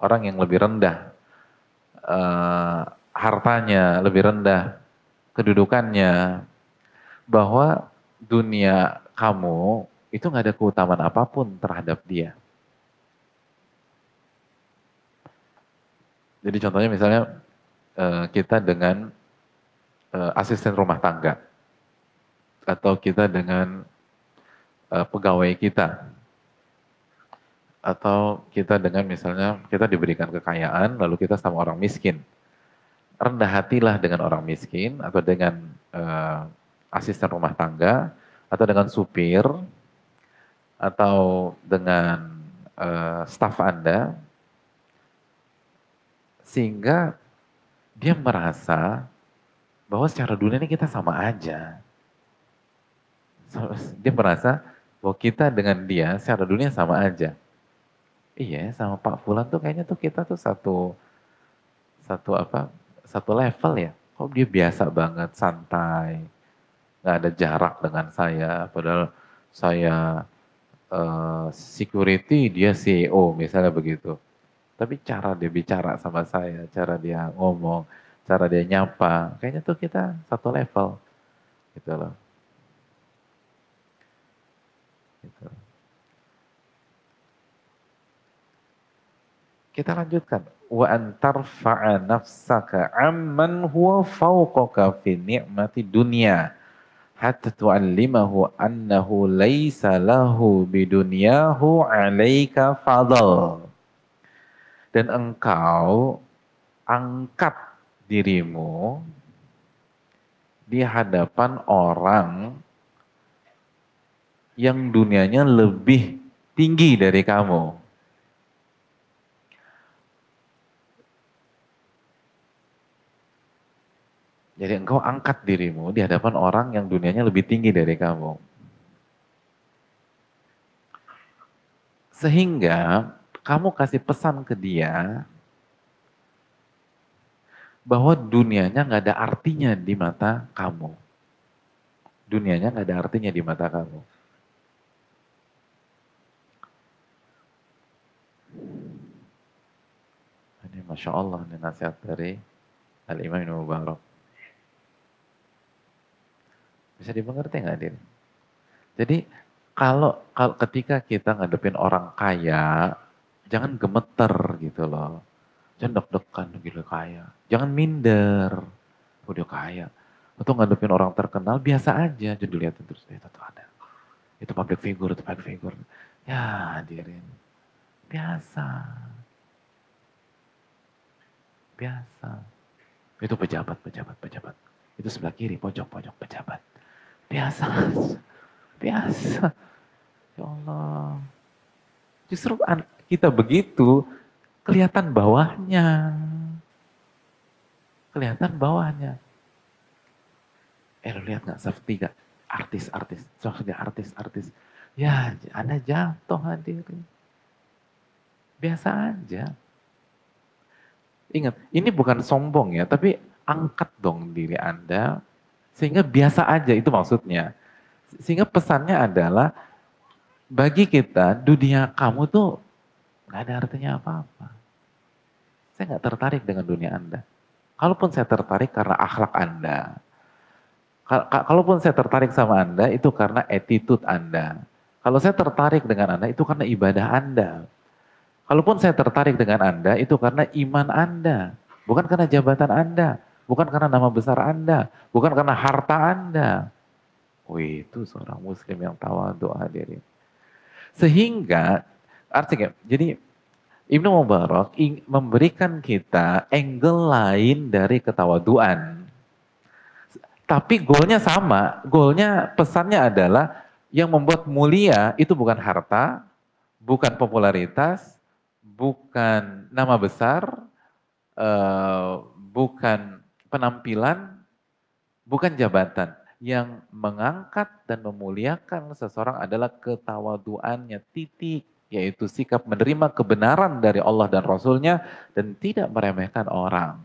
orang yang lebih rendah uh, hartanya, lebih rendah kedudukannya, bahwa dunia kamu itu nggak ada keutamaan apa pun terhadap dia. Jadi contohnya misalnya uh, kita dengan uh, asisten rumah tangga atau kita dengan uh, pegawai kita atau kita dengan misalnya kita diberikan kekayaan lalu kita sama orang miskin rendah hatilah dengan orang miskin atau dengan uh, asisten rumah tangga atau dengan supir atau dengan uh, staf Anda sehingga dia merasa bahwa secara dunia ini kita sama aja. Dia merasa bahwa kita dengan dia secara dunia sama aja. Iya, sama Pak Fulan tuh kayaknya tuh kita tuh satu satu apa? Satu level ya. Kok dia biasa banget, santai. nggak ada jarak dengan saya, padahal saya uh, security, dia CEO misalnya begitu. Tapi cara dia bicara sama saya, cara dia ngomong, cara dia nyapa, kayaknya tuh kita satu level. Gitu loh. Gitu. Kita lanjutkan. Wa antar fa'a nafsaka amman huwa fawqaka fi ni'mati dunya hatta tu'allimahu annahu laysa lahu bidunyahu 'alaika fadl. Dan engkau angkat dirimu di hadapan orang yang dunianya lebih tinggi dari kamu. Jadi engkau angkat dirimu di hadapan orang yang dunianya lebih tinggi dari kamu. Sehingga kamu kasih pesan ke dia bahwa dunianya nggak ada artinya di mata kamu. Dunianya nggak ada artinya di mata kamu. Ini Masya Allah, ini nasihat dari Al-Imam Mubarak. Bisa dimengerti nggak, Din? Jadi, kalau, kalau ketika kita ngadepin orang kaya, jangan gemeter gitu loh. Jangan deg-degan gitu kaya. Jangan minder. Oh dia kaya. Atau ngadepin orang terkenal, biasa aja. Jadi lihatin terus, itu tuh ada. Itu public figure, itu public figure. Ya hadirin. Biasa. Biasa. Itu pejabat, pejabat, pejabat. Itu sebelah kiri, pojok, pojok, pejabat. Biasa. Biasa. Ya Allah. Justru kita begitu, kelihatan bawahnya. Kelihatan bawahnya. Eh lu lihat gak Saf tiga artis-artis, Saftiga artis-artis. Ya, Anda jatuh hadirin. Biasa aja. Ingat, ini bukan sombong ya, tapi angkat dong diri Anda sehingga biasa aja itu maksudnya. Sehingga pesannya adalah bagi kita dunia kamu tuh nggak ada artinya apa-apa. Saya nggak tertarik dengan dunia Anda. Kalaupun saya tertarik karena akhlak Anda. Kalaupun saya tertarik sama Anda itu karena attitude Anda. Kalau saya tertarik dengan Anda itu karena ibadah Anda. Kalaupun saya tertarik dengan Anda, itu karena iman Anda. Bukan karena jabatan Anda. Bukan karena nama besar Anda. Bukan karena harta Anda. Oh itu seorang muslim yang tawadu hadirin. Sehingga, artinya, jadi Ibnu Mubarak memberikan kita angle lain dari ketawaduan. Tapi goalnya sama, goalnya pesannya adalah yang membuat mulia itu bukan harta, bukan popularitas, bukan nama besar, uh, bukan penampilan, bukan jabatan. Yang mengangkat dan memuliakan seseorang adalah ketawaduannya, titik. Yaitu sikap menerima kebenaran dari Allah dan Rasulnya dan tidak meremehkan orang.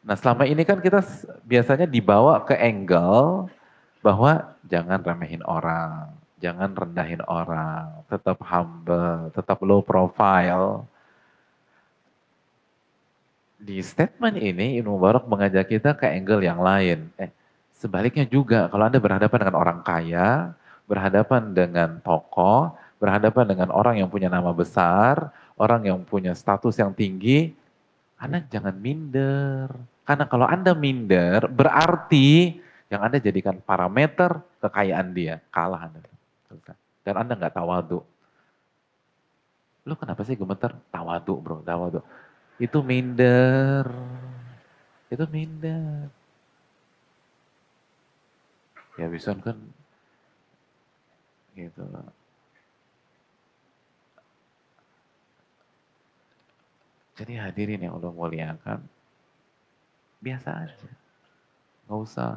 Nah selama ini kan kita biasanya dibawa ke angle bahwa jangan remehin orang jangan rendahin orang, tetap humble, tetap low profile. Di statement ini Ibnu Mubarak mengajak kita ke angle yang lain. Eh, sebaliknya juga kalau Anda berhadapan dengan orang kaya, berhadapan dengan tokoh, berhadapan dengan orang yang punya nama besar, orang yang punya status yang tinggi, Anda jangan minder. Karena kalau Anda minder, berarti yang Anda jadikan parameter kekayaan dia, kalah Anda. Dan Anda nggak tawadu. Lu kenapa sih gemeter? Tawadu bro, tawadu. Itu minder. Itu minder. Ya bisa kan gitu. Jadi hadirin yang Allah muliakan, biasa aja. Nggak usah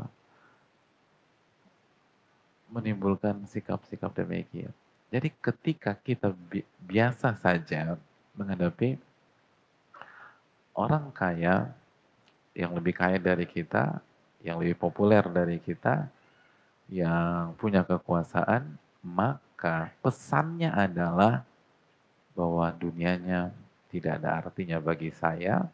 menimbulkan sikap-sikap demikian. Jadi ketika kita bi biasa saja menghadapi orang kaya yang lebih kaya dari kita, yang lebih populer dari kita, yang punya kekuasaan, maka pesannya adalah bahwa dunianya tidak ada artinya bagi saya.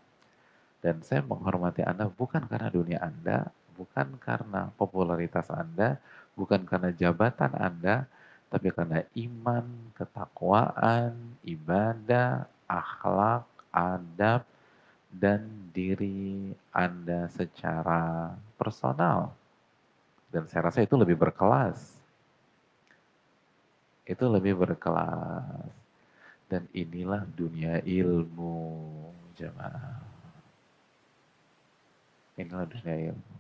Dan saya menghormati Anda bukan karena dunia Anda, bukan karena popularitas Anda, bukan karena jabatan Anda, tapi karena iman, ketakwaan, ibadah, akhlak, adab, dan diri Anda secara personal. Dan saya rasa itu lebih berkelas. Itu lebih berkelas. Dan inilah dunia ilmu, jemaah. Inilah dunia ilmu.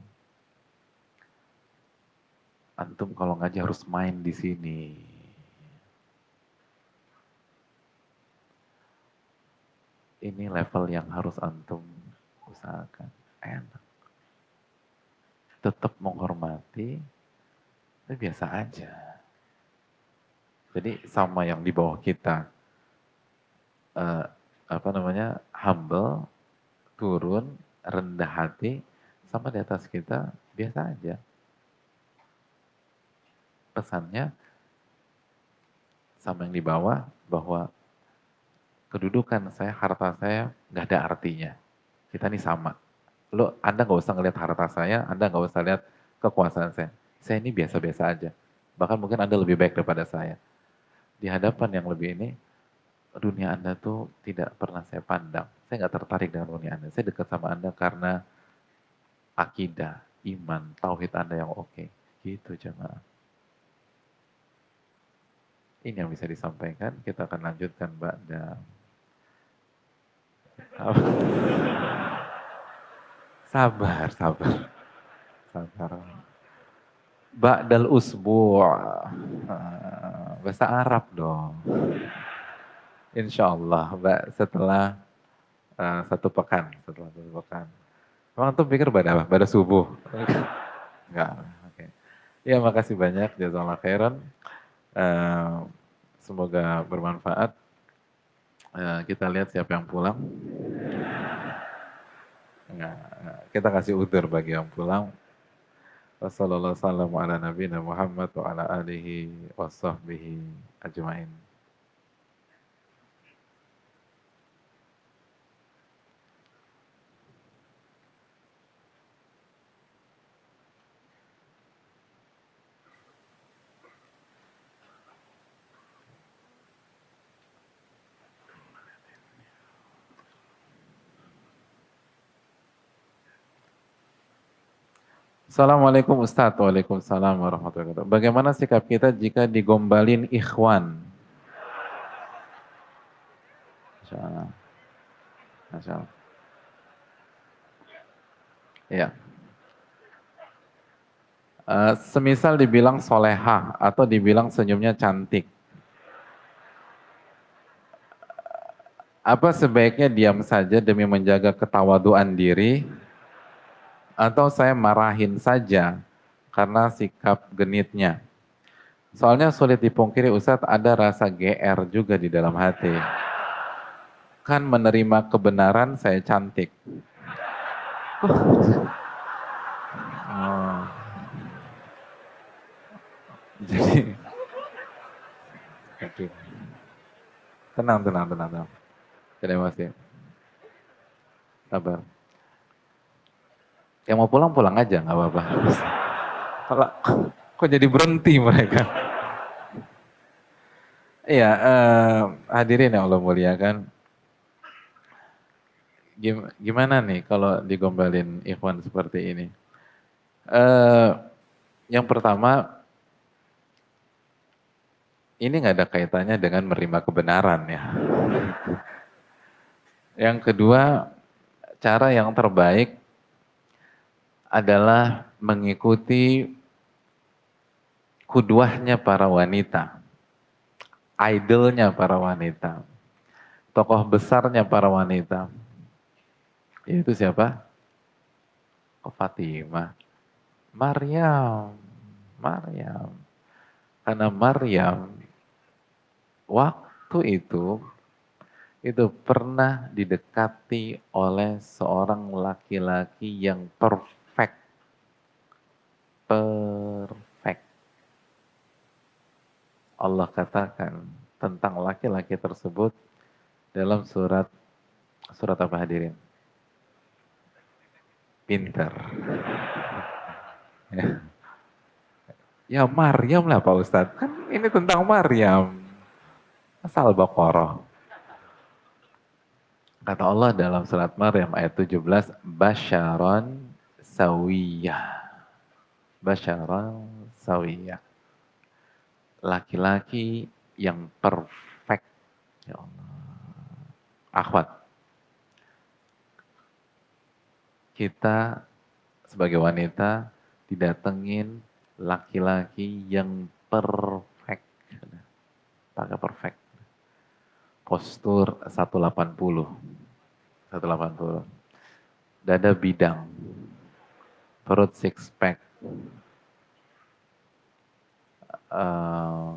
Antum kalau ngaji harus main di sini. Ini level yang harus antum usahakan. enak. Tetap menghormati, tapi biasa aja. Jadi sama yang di bawah kita, uh, apa namanya, humble, turun, rendah hati, sama di atas kita biasa aja. Pesannya sama yang di bawah bahwa kedudukan saya, harta saya nggak ada artinya. Kita ini sama. Lo, Anda nggak usah ngelihat harta saya, Anda nggak usah lihat kekuasaan saya. Saya ini biasa-biasa aja. Bahkan mungkin Anda lebih baik daripada saya. Di hadapan yang lebih ini, dunia Anda tuh tidak pernah saya pandang. Saya nggak tertarik dengan dunia Anda. Saya dekat sama Anda karena akidah, iman, tauhid Anda yang oke. Gitu jemaah. Ini yang bisa disampaikan. Kita akan lanjutkan Mbak sabar, sabar. Sabar. Ba'dal usbu' ah, bahasa Arab dong. Insya Allah, Mbak, setelah uh, satu pekan, setelah satu pekan. Emang tuh pikir pada apa? Pada subuh? Enggak, oke. Okay. Ya, makasih banyak, jazakallah khairan. Uh, semoga bermanfaat. Uh, kita lihat siapa yang pulang. Kita kasih udur bagi yang pulang. Wassalamualaikum warahmatullahi wabarakatuh. wa ala alihi wa sahbihi ajmain. Assalamualaikum Ustaz. Waalaikumsalam warahmatullahi wabarakatuh. Bagaimana sikap kita jika digombalin ikhwan? Masya Allah. Ya. Uh, semisal dibilang soleha atau dibilang senyumnya cantik. Apa sebaiknya diam saja demi menjaga ketawaduan diri atau saya marahin saja karena sikap genitnya. Soalnya sulit dipungkiri Ustadz ada rasa GR juga di dalam hati. Kan menerima kebenaran saya cantik. Oh. Jadi, tenang, tenang, tenang, tenang. Terima kasih. Sabar. Yang mau pulang pulang aja nggak apa-apa. Kalau kok jadi berhenti mereka? Iya, eh, hadirin yang Allah muliakan. Gimana nih kalau digombalin ikhwan seperti ini? Eh, yang pertama, ini nggak ada kaitannya dengan menerima kebenaran ya. Yang kedua, cara yang terbaik adalah mengikuti kuduahnya para wanita, idolnya para wanita, tokoh besarnya para wanita. Itu siapa? Oh, Fatimah. Maryam. Maryam. Karena Maryam waktu itu itu pernah didekati oleh seorang laki-laki yang perfect perfect. Allah katakan tentang laki-laki tersebut dalam surat surat apa hadirin? Pinter. ya. ya Maryam lah Pak Ustadz. Kan ini tentang Maryam. Asal Baqarah. Kata Allah dalam surat Maryam ayat 17, Basharon sawiyah basyara sawiyah. Laki-laki yang perfect. Ya Allah. Akhwat. Kita sebagai wanita didatengin laki-laki yang perfect. Pakai perfect. Postur 180. 180. dada bidang, perut six pack, uh,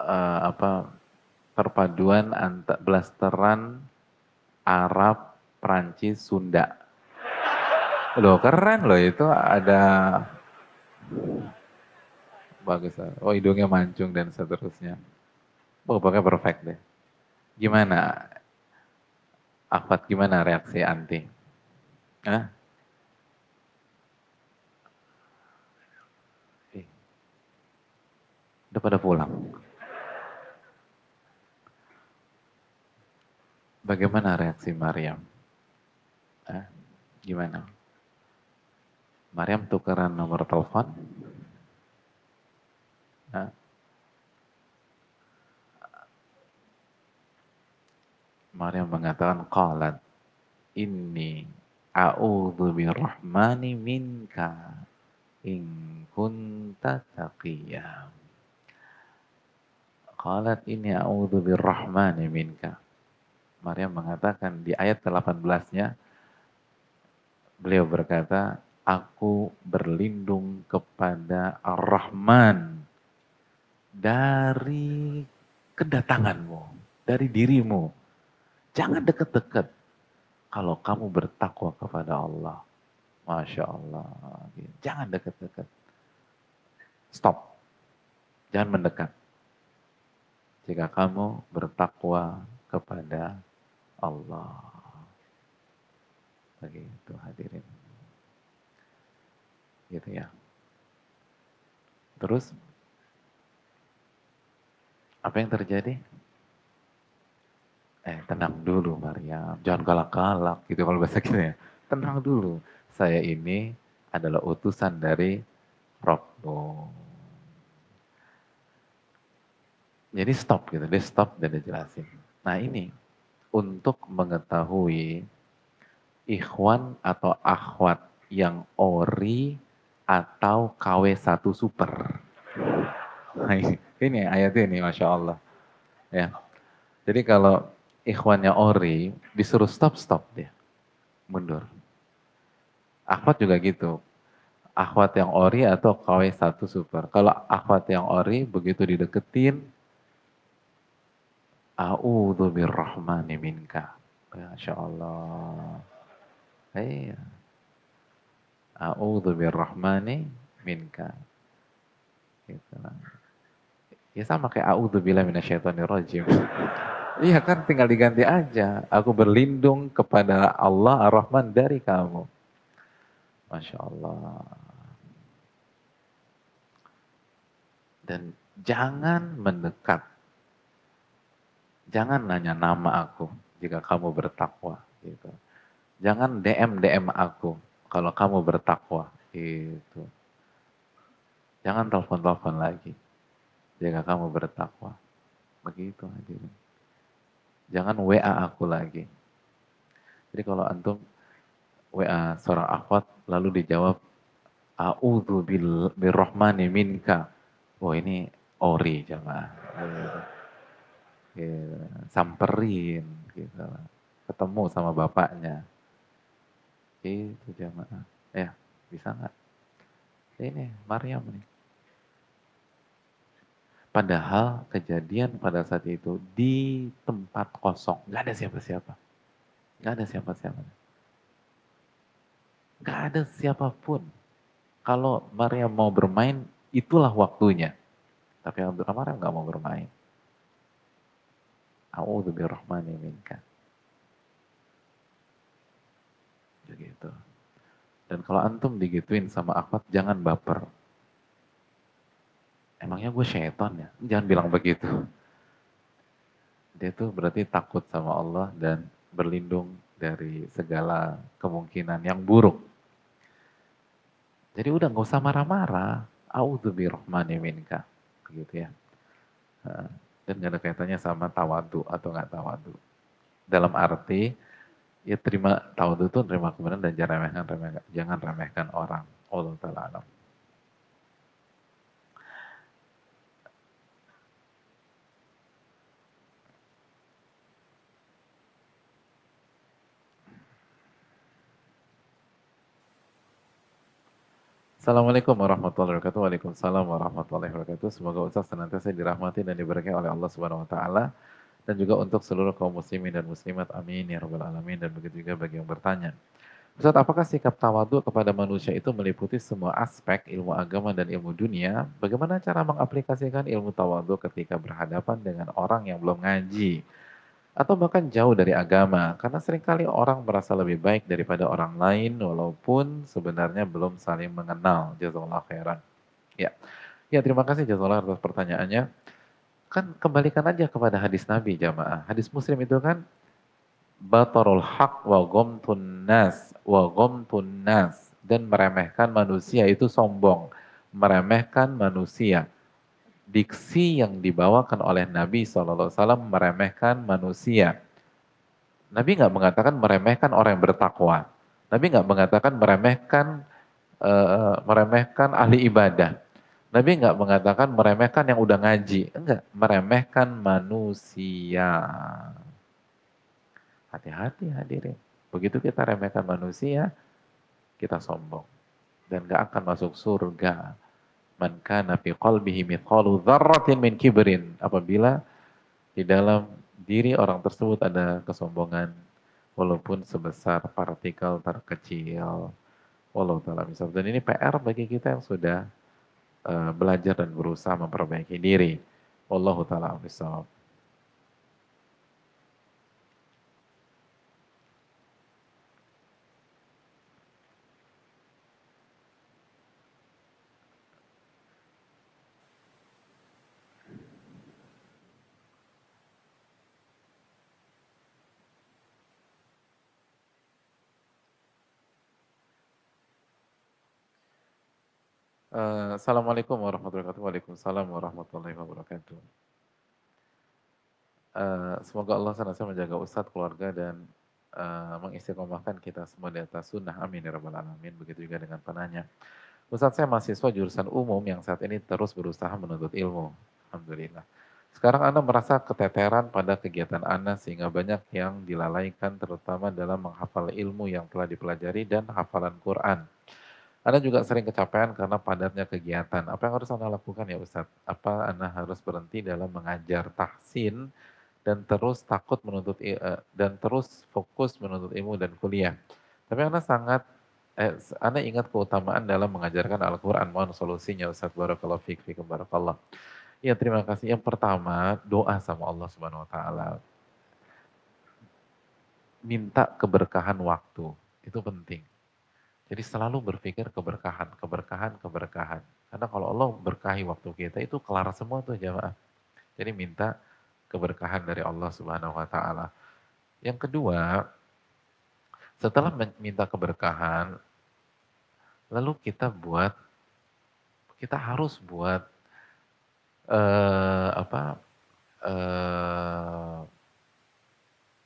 uh, apa perpaduan antar blasteran Arab, Prancis, Sunda. Loh keren loh itu ada bagus. Oh hidungnya mancung dan seterusnya. Oh pokoknya perfect deh. Gimana? Akhwat gimana reaksi anti? Hah? Udah pada pulang. Bagaimana reaksi Maryam? Eh, gimana? Maryam tukeran nomor telepon? Eh? Maryam mengatakan qalat inni a'udzu birrahmani minka in kunta taqiyya. Qalat inni a'udzu birrahmani minka. Maryam mengatakan di ayat 18-nya beliau berkata, "Aku berlindung kepada Ar-Rahman dari kedatanganmu, dari dirimu." Jangan dekat-dekat kalau kamu bertakwa kepada Allah. Masya Allah. Jangan dekat-dekat. Stop. Jangan mendekat. Jika kamu bertakwa kepada Allah. Begitu hadirin. Gitu ya. Terus, apa yang terjadi? eh tenang dulu Maria, jangan galak-galak gitu kalau bahasa kita ya. Tenang dulu, saya ini adalah utusan dari Robbo. Jadi stop gitu, dia stop dan dia jelasin. Nah ini, untuk mengetahui ikhwan atau akhwat yang ori atau KW1 super. Nah, ini, ayatnya ini, Masya Allah. Ya. Jadi kalau ikhwannya ori, disuruh stop-stop dia. Mundur. Akhwat juga gitu. Akhwat yang ori atau KW satu super. Kalau akhwat yang ori, begitu dideketin, A'udhu birrahmani minka. Masya Allah. Iya. A'udhu birrahmani minka. Gitu. Ya sama kayak a'udhu bila rajim. Iya kan tinggal diganti aja. Aku berlindung kepada Allah Ar-Rahman dari kamu. Masya Allah. Dan jangan mendekat. Jangan nanya nama aku jika kamu bertakwa. Gitu. Jangan DM-DM aku kalau kamu bertakwa. Gitu. Jangan telepon-telepon lagi jika kamu bertakwa. Begitu hadirin. Jangan WA aku lagi. Jadi kalau antum WA seorang akhwat lalu dijawab A'udzu birrahmani minka. Oh ini ori jamaah. Gitu. Samperin gitu. Ketemu sama bapaknya. Itu jamaah. Ya, bisa nggak? Ini Maryam nih. Padahal kejadian pada saat itu di tempat kosong, nggak ada siapa-siapa, nggak ada siapa-siapa, nggak ada siapa pun. Kalau Maria mau bermain, itulah waktunya. Tapi Maria nggak mau bermain. A'udhu birrahmani minka. Begitu. Dan kalau antum digituin sama akhwat, jangan baper emangnya gue syaitan ya? Jangan bilang begitu. Dia tuh berarti takut sama Allah dan berlindung dari segala kemungkinan yang buruk. Jadi udah nggak usah marah-marah. A'udzubirrahmani minka. Gitu ya. Dan gak ada kaitannya sama tawadu atau nggak tawadu. Dalam arti, ya terima tawadu itu terima kebenaran dan jangan remehkan, remehkan, jangan remehkan orang. Allah Ta'ala alam. Assalamualaikum warahmatullahi wabarakatuh. Waalaikumsalam warahmatullahi wabarakatuh. Semoga Ustaz senantiasa dirahmati dan diberkahi oleh Allah Subhanahu wa taala dan juga untuk seluruh kaum muslimin dan muslimat. Amin ya rabbal alamin dan begitu juga bagi yang bertanya. Ustaz, apakah sikap tawadu kepada manusia itu meliputi semua aspek ilmu agama dan ilmu dunia? Bagaimana cara mengaplikasikan ilmu tawadu ketika berhadapan dengan orang yang belum ngaji? Atau bahkan jauh dari agama karena sering kali orang merasa lebih baik daripada orang lain walaupun sebenarnya belum saling mengenal. Jazakallah khairan. Ya. Ya terima kasih jazakallah atas pertanyaannya. Kan kembalikan aja kepada hadis Nabi jamaah. Hadis Muslim itu kan batarul haq wa gomtun nas wa gomtun nas. Dan meremehkan manusia itu sombong. Meremehkan manusia diksi yang dibawakan oleh Nabi SAW meremehkan manusia. Nabi nggak mengatakan meremehkan orang yang bertakwa. Nabi nggak mengatakan meremehkan uh, meremehkan ahli ibadah. Nabi nggak mengatakan meremehkan yang udah ngaji. Enggak, meremehkan manusia. Hati-hati hadirin. Begitu kita remehkan manusia, kita sombong. Dan gak akan masuk surga man kana fi qalbihi mithqalu dzarratin min kibrin. Apabila di dalam diri orang tersebut ada kesombongan walaupun sebesar partikel terkecil. Walau taala misal dan ini PR bagi kita yang sudah uh, belajar dan berusaha memperbaiki diri. Wallahu taala Uh, Assalamualaikum warahmatullahi wabarakatuh. Waalaikumsalam warahmatullahi wabarakatuh. Uh, semoga Allah senantiasa menjaga Ustadz, keluarga, dan uh, mengistiqomahkan kita semua di atas sunnah. Amin ya rabbal alamin. Begitu juga dengan penanya. Ustadz saya mahasiswa jurusan umum yang saat ini terus berusaha menuntut ilmu. Alhamdulillah. Sekarang Anda merasa keteteran pada kegiatan Anda sehingga banyak yang dilalaikan terutama dalam menghafal ilmu yang telah dipelajari dan hafalan Quran. Anda juga sering kecapean karena padatnya kegiatan. Apa yang harus Anda lakukan ya Ustadz? Apa Anda harus berhenti dalam mengajar tahsin dan terus takut menuntut eh, dan terus fokus menuntut ilmu dan kuliah. Tapi Anda sangat eh, Anda ingat keutamaan dalam mengajarkan Al-Qur'an. Mohon solusinya Ustadz Barakallahu fiik fiikum barakallah. Ya, terima kasih. Yang pertama, doa sama Allah Subhanahu wa taala. Minta keberkahan waktu. Itu penting jadi selalu berpikir keberkahan, keberkahan, keberkahan. Karena kalau Allah berkahi waktu kita itu kelar semua tuh jamaah. Jadi minta keberkahan dari Allah Subhanahu wa taala. Yang kedua, setelah minta keberkahan, lalu kita buat kita harus buat uh, apa uh,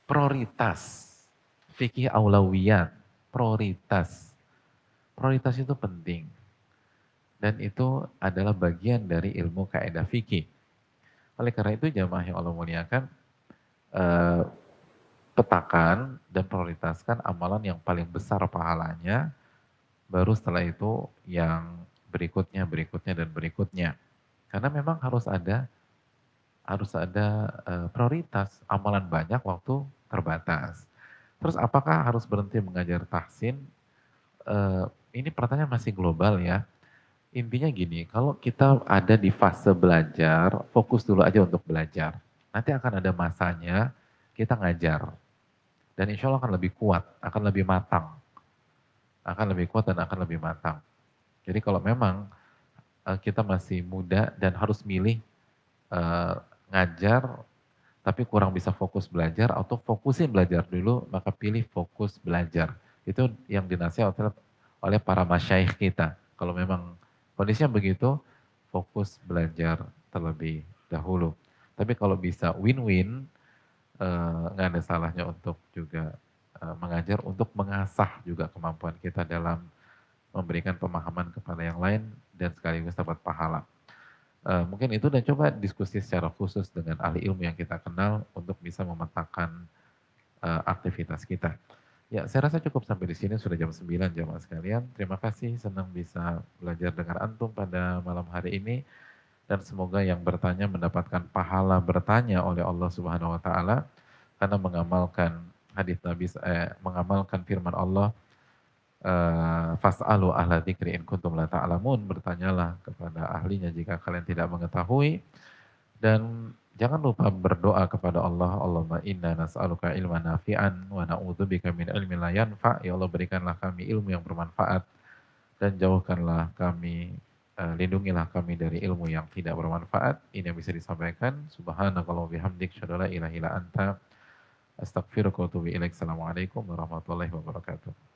prioritas fikih aulawiyat, prioritas Prioritas itu penting. Dan itu adalah bagian dari ilmu kaidah fikih. Oleh karena itu jamaah yang Allah muliakan, eh, petakan dan prioritaskan amalan yang paling besar pahalanya, baru setelah itu yang berikutnya, berikutnya, dan berikutnya. Karena memang harus ada harus ada uh, prioritas, amalan banyak, waktu terbatas. Terus apakah harus berhenti mengajar tahsin? Uh, ini pertanyaan masih global ya. Intinya gini, kalau kita ada di fase belajar, fokus dulu aja untuk belajar. Nanti akan ada masanya kita ngajar. Dan insya Allah akan lebih kuat, akan lebih matang. Akan lebih kuat dan akan lebih matang. Jadi kalau memang uh, kita masih muda dan harus milih uh, ngajar, tapi kurang bisa fokus belajar, atau fokusin belajar dulu, maka pilih fokus belajar. Itu yang dinasihatkan oleh para masyaikh kita. Kalau memang kondisinya begitu, fokus belajar terlebih dahulu. Tapi kalau bisa win-win, eh, nggak ada salahnya untuk juga eh, mengajar, untuk mengasah juga kemampuan kita dalam memberikan pemahaman kepada yang lain dan sekaligus dapat pahala. Uh, mungkin itu dan coba diskusi secara khusus dengan ahli ilmu yang kita kenal untuk bisa memetakan uh, aktivitas kita. Ya, saya rasa cukup sampai di sini. Sudah jam 9 jamaah sekalian. Terima kasih. Senang bisa belajar dengan antum pada malam hari ini. Dan semoga yang bertanya mendapatkan pahala bertanya oleh Allah Subhanahu wa taala. Karena mengamalkan hadis Nabi eh, mengamalkan firman Allah eh, fas'alu ahla dzikri in kuntum la ta'lamun. Bertanyalah kepada ahlinya jika kalian tidak mengetahui. Dan jangan lupa berdoa kepada Allah Allahumma inna nas'aluka ilman nafi'an wa na'udzubika min ilmin la yanfa ya Allah berikanlah kami ilmu yang bermanfaat dan jauhkanlah kami uh, lindungilah kami dari ilmu yang tidak bermanfaat. Ini yang bisa disampaikan. Subhanakallah bihamdik syadala ilaha ila anta. Astagfirullahaladzim. Assalamualaikum warahmatullahi wabarakatuh.